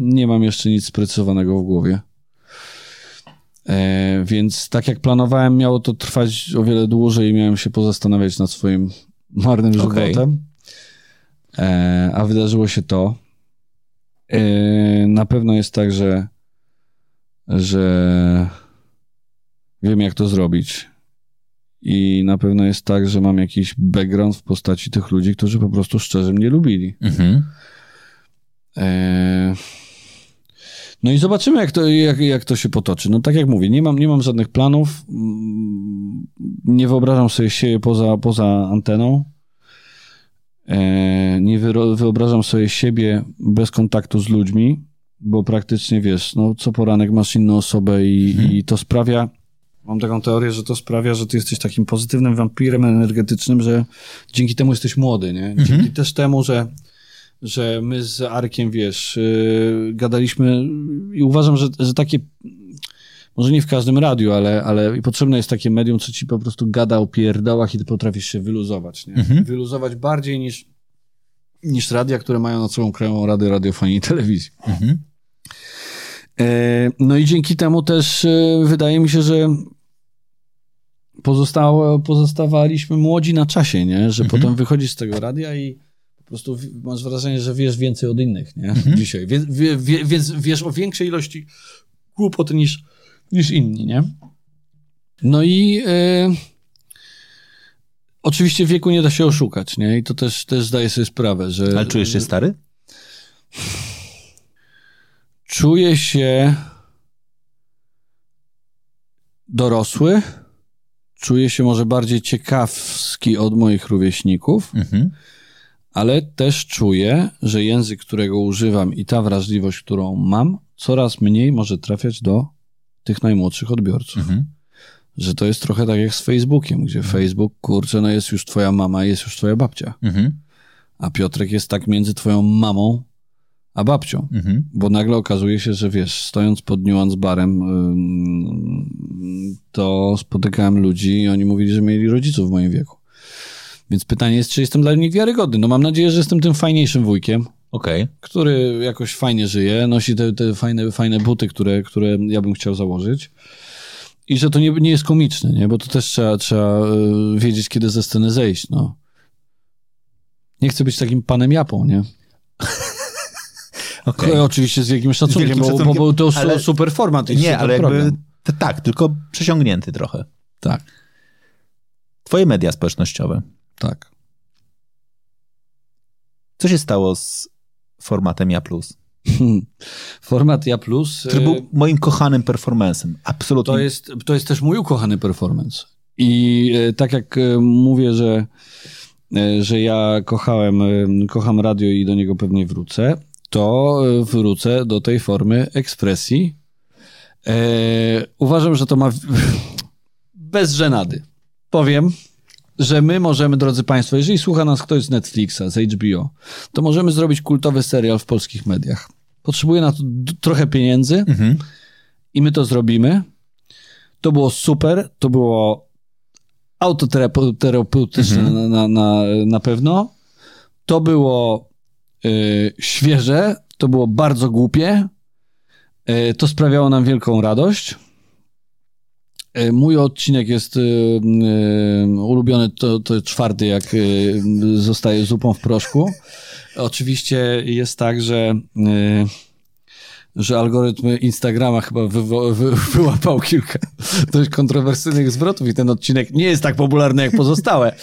nie mam jeszcze nic sprecyzowanego w głowie. E, więc tak jak planowałem, miało to trwać o wiele dłużej i miałem się pozastanawiać nad swoim marnym żywotem. E, a wydarzyło się to. E, na pewno jest tak, że, że wiem, jak to zrobić. I na pewno jest tak, że mam jakiś background w postaci tych ludzi, którzy po prostu szczerze mnie lubili. Mhm. Eee, No i zobaczymy, jak to, jak, jak to się potoczy. No tak jak mówię, nie mam, nie mam żadnych planów. Mm, Nie wyobrażam sobie siebie poza, poza anteną. Eee, Nie wyobrażam sobie siebie bez kontaktu z ludźmi, bo praktycznie wiesz, no co poranek masz inną osobę i, i to sprawia. Mam taką teorię, że to sprawia, że ty jesteś takim pozytywnym wampirem energetycznym, że dzięki temu jesteś młody, nie? Dzięki też temu, że że my z Arkiem, wiesz, yy, gadaliśmy i uważam, że, że takie, może nie w każdym radiu, ale, ale potrzebne jest takie medium, co ci po prostu gada o pierdołach i ty potrafisz się wyluzować, nie? Wyluzować bardziej niż, niż radia, które mają nad sobą Krajową Radę Radiofonii i Telewizji. Mhm. E, No i dzięki temu też e, wydaje mi się, że pozostało, pozostawaliśmy młodzi na czasie, nie? Że potem wychodzisz z tego radia i po prostu masz wrażenie, że wiesz więcej od innych, nie? Dzisiaj. Wie, wie, wie, więc wiesz o większej ilości głupot niż, niż inni, nie? No i e, oczywiście wieku nie da się oszukać, nie? I to też, też zdaję sobie sprawę, że... Ale czujesz się stary? Czuję się dorosły. Czuję się może bardziej ciekawski od moich rówieśników, Mhm. ale też czuję, że język, którego używam i ta wrażliwość, którą mam, coraz mniej może trafiać do tych najmłodszych odbiorców. Mhm. Że to jest trochę tak jak z Facebookiem, gdzie Facebook, kurczę, no jest już twoja mama, jest już twoja babcia. Mhm. A Piotrek jest tak między twoją mamą a babcią. Mhm. Bo nagle okazuje się, że wiesz, stojąc pod Nuance Barem, to spotykałem ludzi i oni mówili, że mieli rodziców w moim wieku. Więc pytanie jest, czy jestem dla nich wiarygodny. No mam nadzieję, że jestem tym fajniejszym wujkiem, Okej. który jakoś fajnie żyje, nosi te, te fajne, fajne buty, które, które ja bym chciał założyć. I że to nie, nie jest komiczne, nie? Bo to też trzeba, trzeba y, wiedzieć, kiedy ze sceny zejść, no. Nie chcę być takim panem Japą, nie? (laughs) Okay. Oczywiście z wielkim szacunkiem, wielkim bo, szacunkiem, bo był to ale- super format. Nie, super ale jakby... program. t- Tak, tylko przesiągnięty trochę. Tak, Twoje media społecznościowe. tak. Co się stało z formatem Ja Plus? Format Ja Plus Który y, był moim kochanym performancem. Absolutnie. to, jest, to jest też mój ukochany performance. I y, tak jak y, mówię, że, y, że ja kochałem, y, kocham radio i do niego pewnie wrócę, to y, wrócę do tej formy ekspresji. E, uważam, że to ma (laughs) bez żenady. Powiem, że my możemy, drodzy Państwo, jeżeli słucha nas ktoś z Netflixa, z HBO, to możemy zrobić kultowy serial w polskich mediach. Potrzebuje na to trochę pieniędzy Mhm. i my to zrobimy. To było super, to było autoterapeutyczne na, na, na, na pewno. To było y, świeże, to było bardzo głupie. Y, to sprawiało nam wielką radość. Y, Mój odcinek jest ulubiony, to, to czwarty, jak zostaje zupą w proszku. Oczywiście jest tak, że że algorytm Instagrama chyba wywo- wy, (laughs) wyłapał kilka (laughs) dość kontrowersyjnych zwrotów i ten odcinek nie jest tak popularny jak pozostałe. (laughs)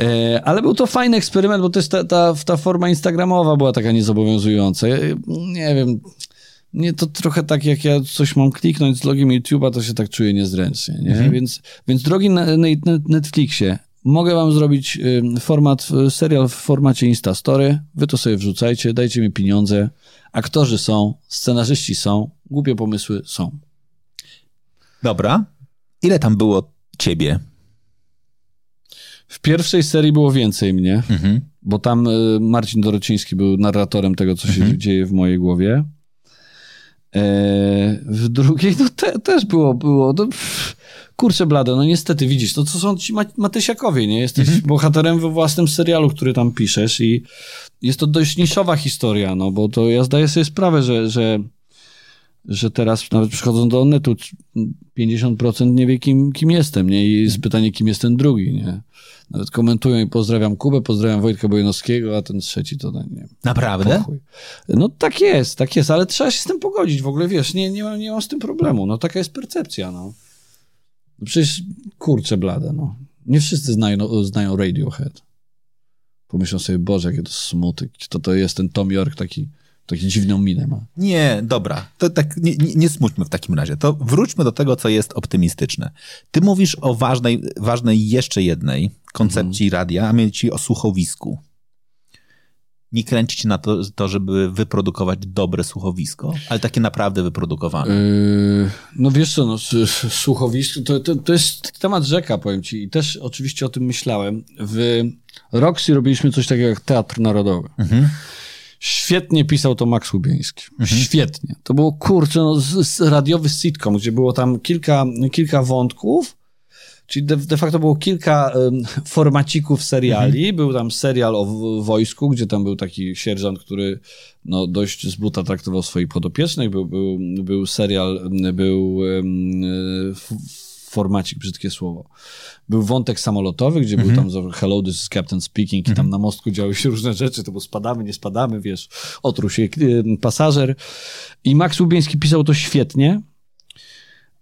E, Ale był to fajny eksperyment, bo też ta, ta, ta forma instagramowa była taka niezobowiązująca. Ja, Nie wiem, nie to trochę tak jak ja coś mam kliknąć z logiem YouTube'a, to się tak czuję niezręcznie. Nie? Więc, więc drogi na, na Netflixie, mogę wam zrobić y, format, y, serial w formacie Instastory, wy to sobie wrzucajcie, dajcie mi pieniądze. Aktorzy są, scenarzyści są, głupie pomysły są. Dobra. Ile tam było ciebie? W pierwszej serii było więcej mnie, Mhm. bo tam y, Marcin Dorociński był narratorem tego, co się dzieje w mojej głowie. E, w drugiej, no te, też było, było, no, pff, kurczę blade, no niestety widzisz, to, to są ci Ma- Matysiakowie, nie? Jesteś bohaterem we własnym serialu, który tam piszesz i jest to dość niszowa historia, no bo to ja zdaję sobie sprawę, że, że, że teraz nawet przychodząc do netu 50% nie wie, kim, kim jestem, nie? I jest pytanie, kim jest ten drugi, nie? Nawet komentują i pozdrawiam Kubę, pozdrawiam Wojtka Bojanowskiego, a ten trzeci to nie wiem. Naprawdę? Pochuj. No tak jest, tak jest, ale trzeba się z tym pogodzić. W ogóle wiesz, nie, nie, mam, nie mam z tym problemu. No taka jest percepcja, no. no przecież kurczę blade, no. Nie wszyscy znają, no, znają Radiohead. Pomyślą sobie, Boże, jakie to smutek. To to jest ten Tom York taki, taki dziwną minę ma. Nie, dobra. To tak nie, nie, smućmy w takim razie. To wróćmy do tego, co jest optymistyczne. Ty mówisz o ważnej, ważnej jeszcze jednej koncepcji radia, a mianowicie o słuchowisku. Nie kręcić na to, to, żeby wyprodukować dobre słuchowisko, ale takie naprawdę wyprodukowane. Yy, no wiesz co, no, słuchowisko, to, to, to jest temat rzeka, powiem ci. I też oczywiście o tym myślałem. W Roxy robiliśmy coś takiego jak Teatr Narodowy. Świetnie pisał to Max Łubieński. Świetnie. To było, kurczę, no, radiowy sitcom, gdzie było tam kilka, kilka wątków, czyli de, de facto było kilka em, (laughs) formacików seriali. Był tam serial o w- wojsku, gdzie tam był taki sierżant, który no, dość z buta traktował swoich podopiecznych. Był, był, był serial, był em, f, formacik, brzydkie słowo. Był wątek samolotowy, gdzie był tam za- hello, this is captain speaking i tam na mostku działy się różne rzeczy, to było spadamy, nie spadamy, wiesz, otruł się pasażer. I Max Łubieński pisał to świetnie.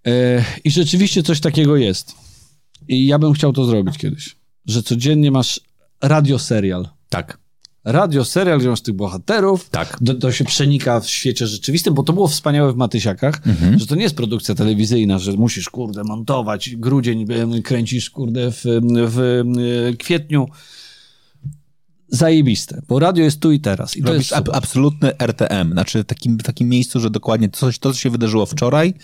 E, I rzeczywiście coś takiego jest. I ja bym chciał to zrobić kiedyś. Że codziennie masz radioserial. Tak. Radioserial, gdzie masz tych bohaterów. Tak. To, to się przenika w świecie rzeczywistym, bo to było wspaniałe w Matysiakach, że to nie jest produkcja telewizyjna, że musisz, kurde, montować, grudzień em, kręcisz, kurde, w, w, em, kwietniu. Zajebiste, bo radio jest tu i teraz. I to Robisz jest ab, absolutny RTM, znaczy w takim, w takim miejscu, że dokładnie coś, to, co się wydarzyło wczoraj,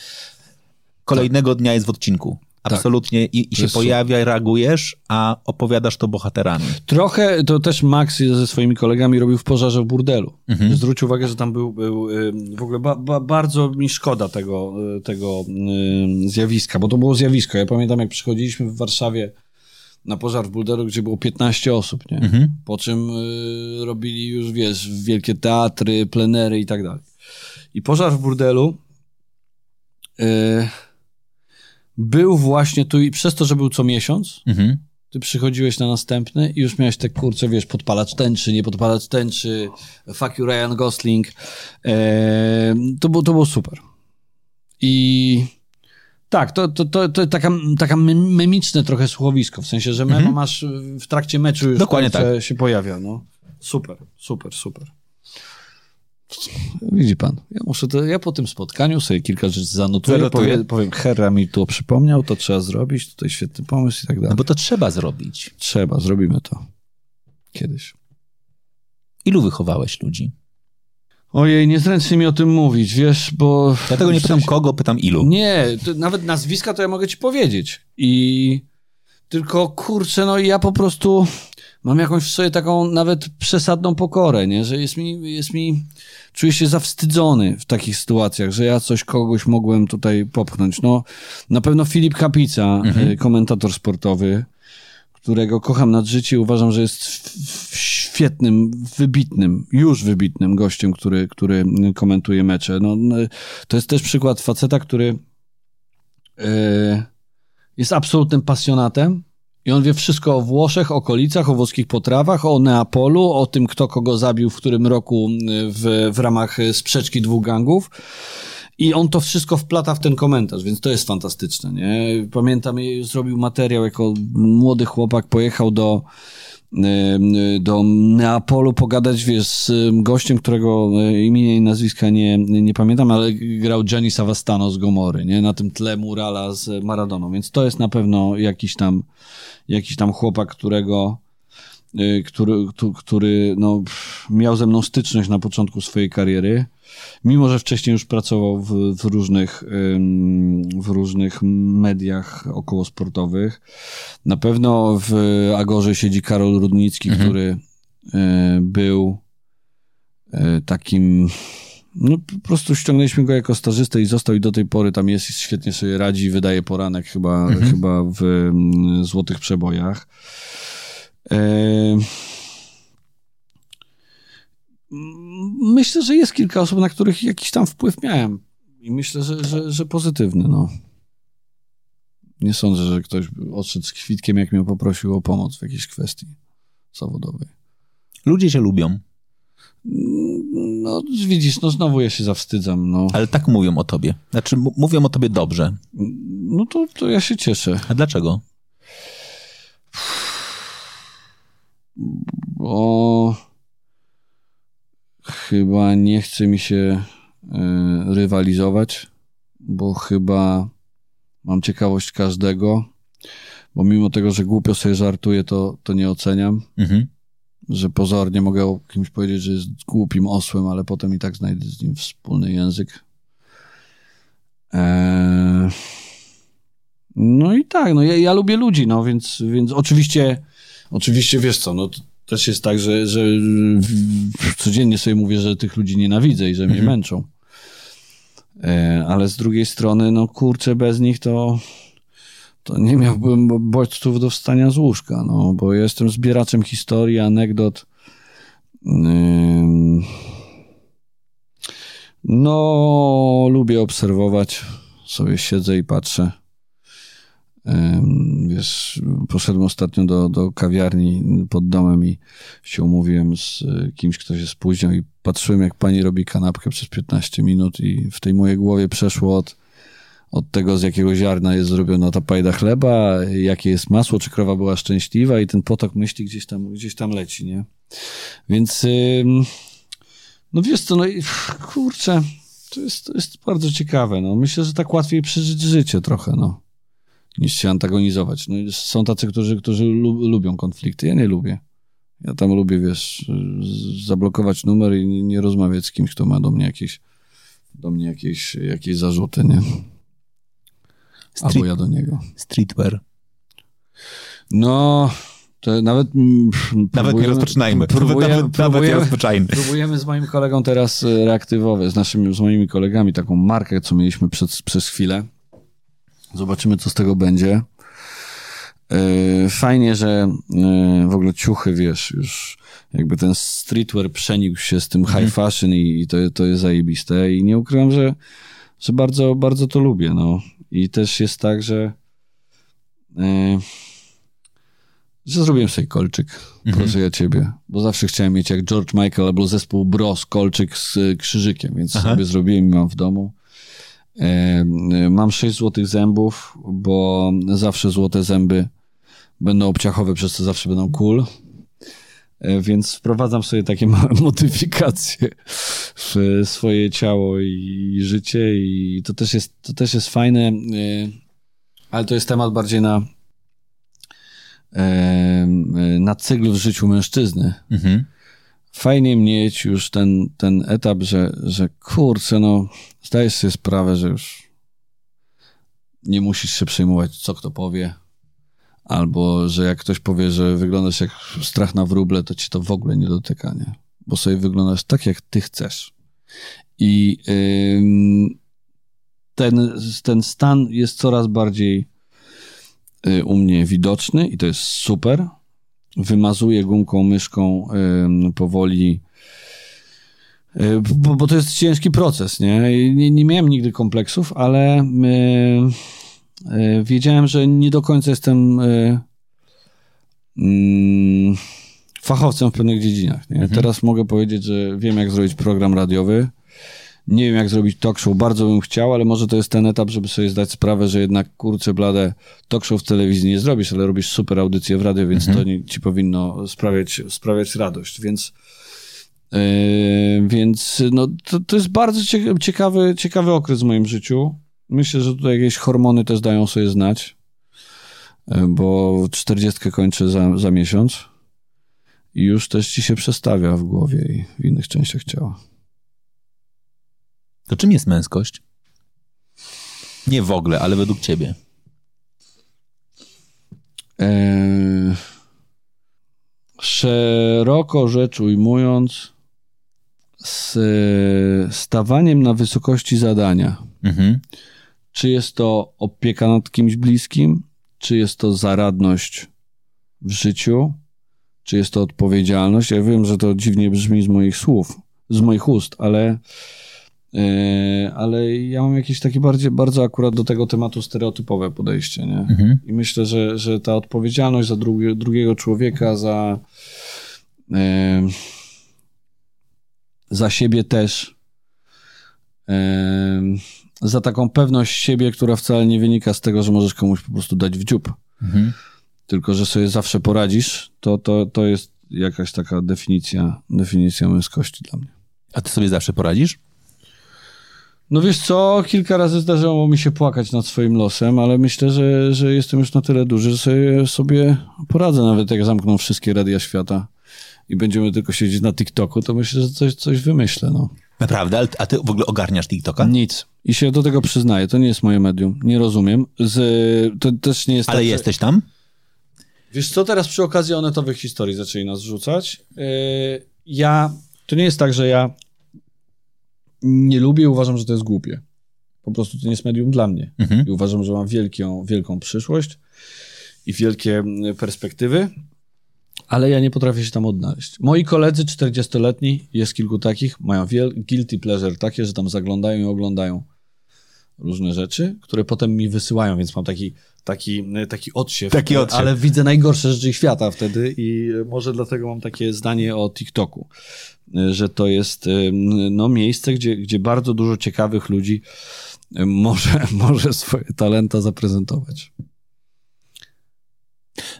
kolejnego dnia jest w odcinku. Absolutnie i, i się pojawia, reagujesz, a opowiadasz to bohaterami. Trochę to też Max ze swoimi kolegami robił w pożarze w burdelu. Zwróć uwagę, że tam był, był w ogóle ba, ba, bardzo mi szkoda tego, y, tego zjawiska, bo to było zjawisko. Ja pamiętam, jak przychodziliśmy w Warszawie na pożar w Bulderu, gdzie było 15 osób, nie? Mhm. Po czym y, robili już, wiesz, wielkie teatry, plenery i tak dalej. I pożar w burdelu y, był właśnie tu i przez to, że był co miesiąc, Mhm. ty przychodziłeś na następny i już miałeś te kurcze, wiesz, podpalacz tęczy, nie podpalacz tęczy, fuck you Ryan Gosling. E, to, było, to było super. I tak, to, to, to, to taka, taka mem- memiczne trochę słuchowisko, w sensie, że memo masz w trakcie meczu już Mhm. Dokładnie tak. się pojawia, no. Super, super, super. Widzi pan, ja muszę to, ja po tym spotkaniu sobie kilka rzeczy zanotuję, powiem, powiem, Herra mi to przypomniał, to trzeba zrobić, tutaj świetny pomysł i tak dalej. No bo to trzeba zrobić. Trzeba, zrobimy to. Kiedyś. Ilu wychowałeś ludzi? Ojej, niezręcznie mi o tym mówić, wiesz, bo... Dlatego nie pytam kogo, pytam ilu. Nie, nawet nazwiska to ja mogę ci powiedzieć. I tylko, kurczę, no i ja po prostu mam jakąś w sobie taką nawet przesadną pokorę, nie? Że jest mi, jest mi... Czuję się zawstydzony w takich sytuacjach, że ja coś kogoś mogłem tutaj popchnąć. No, na pewno Filip Kapica, y, komentator sportowy, którego kocham nad życie uważam, że jest świetnym, wybitnym, już wybitnym gościem, który, który komentuje mecze. No, no, to jest też przykład faceta, który e, jest absolutnym pasjonatem on wie wszystko o Włoszech, okolicach, o włoskich potrawach, o Neapolu, o tym, kto kogo zabił w którym roku e, w, w ramach e, sprzeczki dwóch gangów. I on to wszystko wplata w ten komentarz, więc to jest fantastyczne, nie? Pamiętam, e, zrobił materiał jako młody chłopak, pojechał do, do Neapolu pogadać, wiesz, z gościem, którego e, imienia i nazwiska nie, nie pamiętam, ale grał Gianni Savastano z Gomory, nie? Na tym tle murala z Maradoną, więc to jest na pewno jakiś tam, jakiś tam chłopak, którego y, który, tu- który no, miał ze mną styczność na początku swojej kariery, mimo że wcześniej już pracował w, w, różnych, w różnych mediach okołosportowych. Na pewno w Agorze siedzi Karol Rudnicki, który y, był y, takim no po prostu ściągnęliśmy go jako stażystę i został i do tej pory tam jest i świetnie sobie radzi, wydaje poranek chyba, chyba w Złotych Przebojach. Myślę, że jest kilka osób, na których jakiś tam wpływ miałem i myślę, że, że, że pozytywny, no. Nie sądzę, że ktoś odszedł z kwitkiem, jak mnie poprosił o pomoc w jakiejś kwestii zawodowej. Ludzie cię lubią, No, widzisz, no znowu ja się zawstydzam, no. ale tak mówią o tobie. Znaczy, mówią o tobie dobrze. No to, to ja się cieszę, A dlaczego? Bo chyba nie chce mi się y, rywalizować, bo chyba mam ciekawość każdego, bo mimo tego, że głupio sobie żartuję, to, to nie oceniam, Mhm. że pozornie mogę o kimś powiedzieć, że jest głupim osłem, ale potem i tak znajdę z nim wspólny język. Eee... No i tak, no ja, ja lubię ludzi, no więc, więc oczywiście, oczywiście wiesz co, no też jest tak, że, że codziennie sobie mówię, że tych ludzi nienawidzę i że mnie męczą. E, ale z drugiej strony, no kurczę, bez nich to, to nie miałbym bo- bodźców do wstania z łóżka, no, bo jestem zbieraczem historii, anegdot. No, lubię obserwować, sobie siedzę i patrzę. Wiesz, poszedłem ostatnio do, do kawiarni pod domem i się umówiłem z y, kimś, kto się spóźnił i patrzyłem, jak pani robi kanapkę przez 15 minut i w tej mojej głowie przeszło od, od tego, z jakiego ziarna jest zrobiona ta pajda chleba, jakie jest masło, czy krowa była szczęśliwa i ten potok myśli gdzieś tam, gdzieś tam leci, nie? Więc no wiesz co, no i kurczę, to jest, to jest bardzo ciekawe, no. Myślę, że tak łatwiej przeżyć życie trochę, no niż się antagonizować. No, i są tacy, którzy, którzy lu- lubią konflikty. Ja nie lubię. Ja tam lubię, wiesz, zablokować numer i nie, rozmawiać z kimś, kto ma do mnie jakieś, do mnie jakieś, jakieś zarzuty, nie? Albo Street, ja do niego. streetwear. No, to nawet... Nawet nie próbujemy- rozpoczynajmy. Próbujemy, nawet, nawet nie próbujemy, rozpoczynajmy. próbujemy z moim kolegą teraz e, reaktywować, z naszymi, z moimi kolegami, taką markę, co mieliśmy przez, przez chwilę. Zobaczymy, co z tego będzie. Yy, fajnie, że yy, w ogóle ciuchy, wiesz, już jakby ten streetwear przenikł się z tym high Mhm. fashion i, to, to jest zajebiste. I nie ukrywam, że, że bardzo, bardzo to lubię. No. I też jest tak, że, yy, że zrobiłem sobie kolczyk. Mhm. Proszę ja ciebie. Bo zawsze chciałem mieć jak George Michael albo zespół Bros kolczyk z krzyżykiem, więc Aha. sobie zrobiłem i mam w domu. Mam 6 złotych zębów, bo zawsze złote zęby będą obciachowe, przez co zawsze będą cool. E, Więc wprowadzam sobie takie (laughs) modyfikacje w swoje ciało i życie i to też jest, to też jest fajne, e, ale to jest temat bardziej na e, na cykl w życiu mężczyzny. Mhm. Fajnie mieć już ten, ten etap, że, że kurczę, no zdajesz sobie sprawę, że już nie musisz się przejmować, co kto powie, albo że jak ktoś powie, że wyglądasz jak strach na wróble, to ci to w ogóle nie dotyka, nie? Bo sobie wyglądasz tak, jak ty chcesz. I ym, ten, ten stan jest coraz bardziej y, u mnie widoczny i to jest super. Wymazuję gumką, myszką powoli, y, bo, bo to jest ciężki proces, nie? Nie? Nie miałem nigdy kompleksów, ale y, wiedziałem, że nie do końca jestem y, mm, fachowcem w pewnych dziedzinach. Nie? Teraz mogę powiedzieć, że wiem, jak zrobić program radiowy. Nie wiem, jak zrobić talk show. Bardzo bym chciał, ale może to jest ten etap, żeby sobie zdać sprawę, że jednak kurczę blade talk show w telewizji nie zrobisz, ale robisz super audycję w radio, więc to nie, ci powinno sprawiać, sprawiać radość. Więc, yy, więc no, to, to jest bardzo cie- ciekawy, ciekawy okres w moim życiu. Myślę, że tutaj jakieś hormony też dają sobie znać, yy, bo 40 kończę za, za miesiąc i już też ci się przestawia w głowie i w innych częściach ciała. To czym jest męskość? Nie w ogóle, ale według ciebie. Eee, szeroko rzecz ujmując, z stawaniem na wysokości zadania. Mhm. Czy jest to opieka nad kimś bliskim, czy jest to zaradność w życiu, czy jest to odpowiedzialność. Ja wiem, że to dziwnie brzmi z moich słów, z moich ust, ale, ale ja mam jakieś takie bardziej, bardzo akurat do tego tematu stereotypowe podejście, nie? Mhm. I myślę, że, że ta odpowiedzialność za drugie, drugiego człowieka, za, e, za siebie też, e, za taką pewność siebie, która wcale nie wynika z tego, że możesz komuś po prostu dać w dziób, Mhm. tylko że sobie zawsze poradzisz, to, to, to jest jakaś taka definicja, definicja męskości dla mnie. A ty sobie zawsze poradzisz? No wiesz co, kilka razy zdarzało mi się płakać nad swoim losem, ale myślę, że, że jestem już na tyle duży, że sobie, sobie poradzę, nawet jak zamkną wszystkie radia świata i będziemy tylko siedzieć na TikToku, to myślę, że coś, coś wymyślę, no. Naprawdę? A ty w ogóle ogarniasz TikToka? Nic. I się do tego przyznaję, to nie jest moje medium, nie rozumiem. Z, to też nie jest Ale tak, że- jesteś tam? Wiesz co, teraz przy okazji onetowych historii zaczęli nas rzucać. Yy, ja, to nie jest tak, że ja nie lubię i uważam, że to jest głupie. Po prostu to nie jest medium dla mnie. Mhm. I uważam, że mam wielką, wielką przyszłość i wielkie mm, perspektywy, ale ja nie potrafię się tam odnaleźć. Moi koledzy 40-letni, jest kilku takich, mają guilty pleasure takie, że tam zaglądają i oglądają różne rzeczy, które potem mi wysyłają, więc mam taki, taki, taki odsiew. Taki odsiew. Ale widzę najgorsze rzeczy świata wtedy i może dlatego mam takie zdanie o TikToku, że to jest no, miejsce, gdzie, gdzie bardzo dużo ciekawych ludzi może, (laughs) może swoje talenta zaprezentować.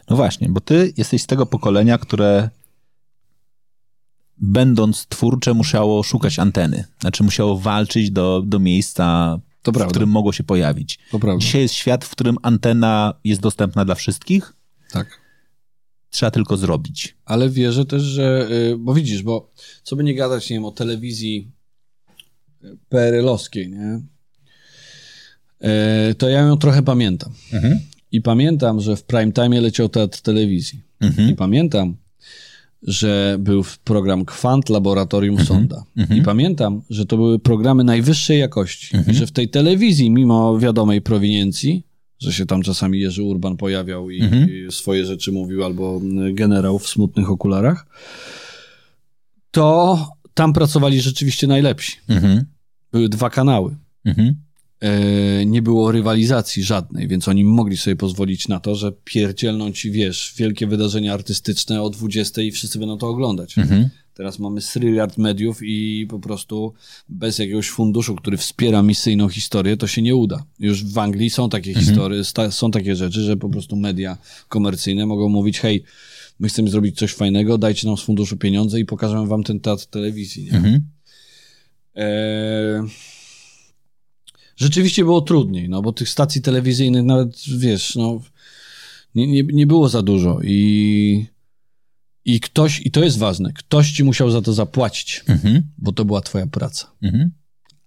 No właśnie, bo ty jesteś z tego pokolenia, które będąc twórcze musiało szukać anteny. Znaczy musiało walczyć do, do miejsca, To w prawda. którym mogło się pojawić. To prawda. Dzisiaj jest świat, w którym antena jest dostępna dla wszystkich. Tak. Trzeba tylko zrobić. Ale wierzę też, że. y, Bo widzisz, bo co by nie gadać, nie wiem, o telewizji y, PRL-owskiej, nie? Y, To ja ją trochę pamiętam. I pamiętam, że w prime time leciał teatr telewizji. I pamiętam, że był program Kwant Laboratorium Sonda. I pamiętam, że to były programy najwyższej jakości. I że w tej telewizji, mimo wiadomej prowiniencji, że się tam czasami Jerzy Urban pojawiał i, mhm. i swoje rzeczy mówił, albo generał w smutnych okularach, to tam pracowali rzeczywiście najlepsi. Mhm. Były dwa kanały. E, nie było rywalizacji żadnej, więc oni mogli sobie pozwolić na to, że pierdzielną ci, wiesz, wielkie wydarzenia artystyczne o 20 i wszyscy będą to oglądać. Mhm. Teraz mamy sryliard mediów i po prostu bez jakiegoś funduszu, który wspiera misyjną historię, to się nie uda. Już w Anglii są takie mhm. historie, są takie rzeczy, że po prostu media komercyjne mogą mówić, hej, my chcemy zrobić coś fajnego, dajcie nam z funduszu pieniądze i pokażemy wam ten teatr telewizji. Nie? Mhm. E, rzeczywiście było trudniej, no bo tych stacji telewizyjnych nawet, wiesz, no, nie, nie, nie było za dużo i, i ktoś, i to jest ważne, ktoś ci musiał za to zapłacić, mhm. bo to była twoja praca. Mhm.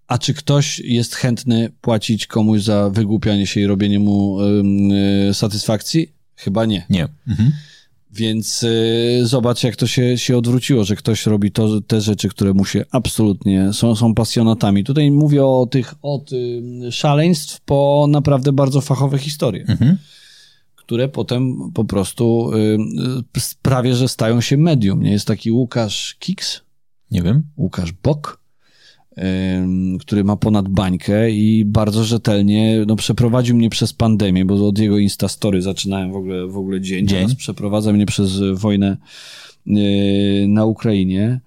A czy ktoś jest chętny płacić komuś za wygłupianie się i robienie mu y, satysfakcji? Chyba nie. Nie. Mhm. Więc y, zobacz, jak to się, się odwróciło, że ktoś robi to, te rzeczy, które mu się absolutnie są, są pasjonatami. Tutaj mówię o tych od y, szaleństw po naprawdę bardzo fachowe historie, mhm. które potem po prostu y, sprawię, że stają się medium. Nie jest taki Łukasz Kiks? Nie wiem. Łukasz Bok? Który ma ponad bańkę i bardzo rzetelnie no, przeprowadził mnie przez pandemię, bo od jego Instastory zaczynałem w ogóle, w ogóle dzień. dzień. Teraz przeprowadza mnie przez wojnę yy, na Ukrainie.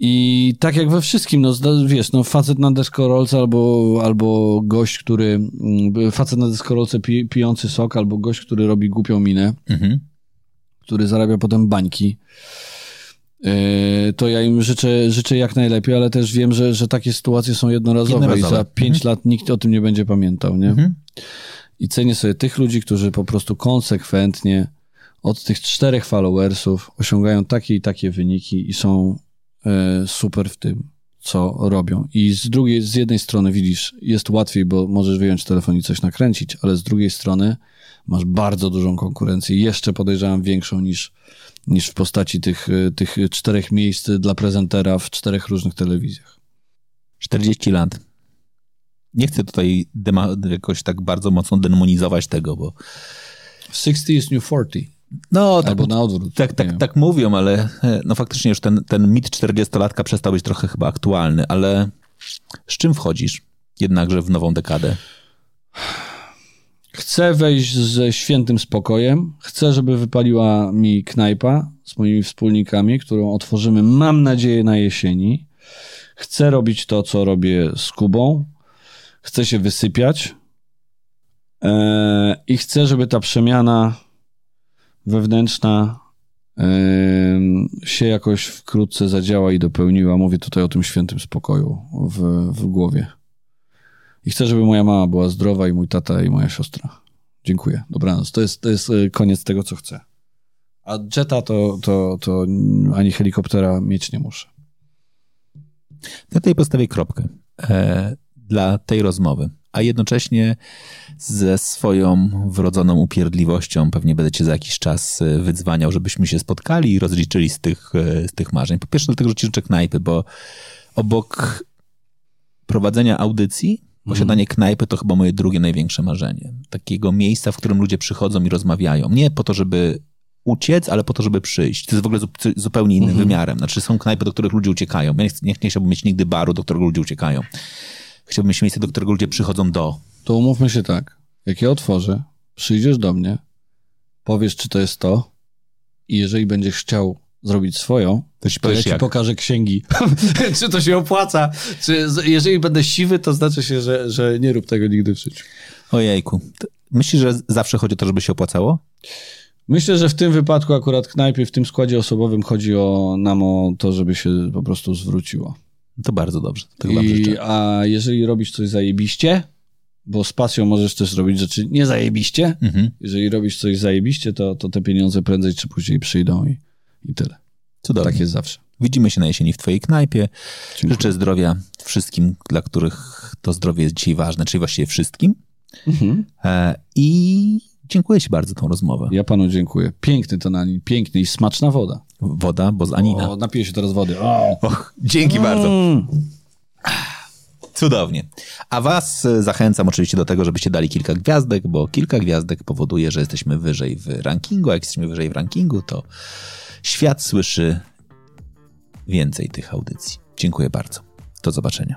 I tak jak we wszystkim, no wiesz, no facet na deskorolce albo, albo gość, który, mm, facet na deskorolce pi, pijący sok, albo gość, który robi głupią minę, mhm. który zarabia potem bańki. Yy, to ja im życzę, życzę jak najlepiej, ale też wiem, że, że takie sytuacje są jednorazowe, jednorazowe. i za pięć mhm. lat nikt o tym nie będzie pamiętał, nie? Mhm. I cenię sobie tych ludzi, którzy po prostu konsekwentnie od tych czterech followersów osiągają takie i takie wyniki i są e, super w tym, co robią. I z drugiej, z jednej strony widzisz, jest łatwiej, bo możesz wyjąć telefon i coś nakręcić, ale z drugiej strony masz bardzo dużą konkurencję, jeszcze podejrzewam większą niż niż w postaci tych, y, tych czterech miejsc dla prezentera w czterech różnych telewizjach. 40 lat. Nie chcę tutaj jakoś tak bardzo mocno demonizować tego, bo... 60 is new 40. No, tak, Albo na odwrót. Tak, tak, tak mówią, ale e, no faktycznie już ten, ten mit 40-latka przestał być trochę chyba aktualny, ale z czym wchodzisz jednakże w nową dekadę? Chcę wejść ze świętym spokojem. Chcę, żeby wypaliła mi knajpa z moimi wspólnikami, którą otworzymy, mam nadzieję, na jesieni. Chcę robić to, co robię z Kubą. Chcę się wysypiać. Eee, I chcę, żeby ta przemiana wewnętrzna się jakoś wkrótce zadziała i dopełniła. Mówię tutaj o tym świętym spokoju w, w głowie. I chcę, żeby moja mama była zdrowa i mój tata i moja siostra. Dziękuję. Dobranoc. To jest, to jest e, koniec tego, co chcę. A jeta to, to, to ani helikoptera mieć nie muszę. Na tej postawię kropkę e, dla tej rozmowy, a jednocześnie ze swoją wrodzoną upierdliwością pewnie będę cię za jakiś czas e, wydzwaniał, żebyśmy się spotkali i rozliczyli z tych, e, z tych marzeń. Po pierwsze dlatego, że ci życzę knajpy, bo obok prowadzenia audycji Posiadanie knajpy to chyba moje drugie największe marzenie. Takiego miejsca, w którym ludzie przychodzą i rozmawiają. Nie po to, żeby uciec, ale po to, żeby przyjść. To jest w ogóle zupełnie innym mhm. wymiarem. Znaczy są knajpy, do których ludzie uciekają. Ja nie, nie, nie chciałbym mieć nigdy baru, do którego ludzie uciekają. Chciałbym mieć miejsce, do którego ludzie przychodzą do. To umówmy się tak. Jak ja otworzę, przyjdziesz do mnie, powiesz, czy to jest to i jeżeli będziesz chciał zrobić swoją, to, to ja ci pokażę księgi, (laughs) czy to się opłaca. Czy jeżeli będę siwy, to znaczy się, że, że nie rób tego nigdy w życiu. Ojejku. Myślisz, że zawsze chodzi o to, żeby się opłacało? Myślę, że w tym wypadku akurat knajpie, w tym składzie osobowym chodzi o nam o to, żeby się po prostu zwróciło. To bardzo dobrze. To I, a jeżeli robisz coś zajebiście, bo z pasją możesz też robić rzeczy nie zajebiście, mhm. jeżeli robisz coś zajebiście, to, to te pieniądze prędzej czy później przyjdą i i tyle. Cudownie. Tak jest zawsze. Widzimy się na jesieni w Twojej knajpie. Dziękuję. Życzę zdrowia wszystkim, dla których to zdrowie jest dzisiaj ważne, czyli właściwie wszystkim. Mhm. E, I dziękuję Ci bardzo za tą rozmowę. Ja Panu dziękuję. Piękny ten anin, piękny i smaczna woda. Woda, bo z Anina. O, napiję się teraz wody. O. Och, dzięki mm. bardzo. Cudownie. A was e, zachęcam oczywiście do tego, żebyście dali kilka gwiazdek, bo kilka gwiazdek powoduje, że jesteśmy wyżej w rankingu, a jak jesteśmy wyżej w rankingu, to świat słyszy więcej tych audycji. Dziękuję bardzo. Do zobaczenia.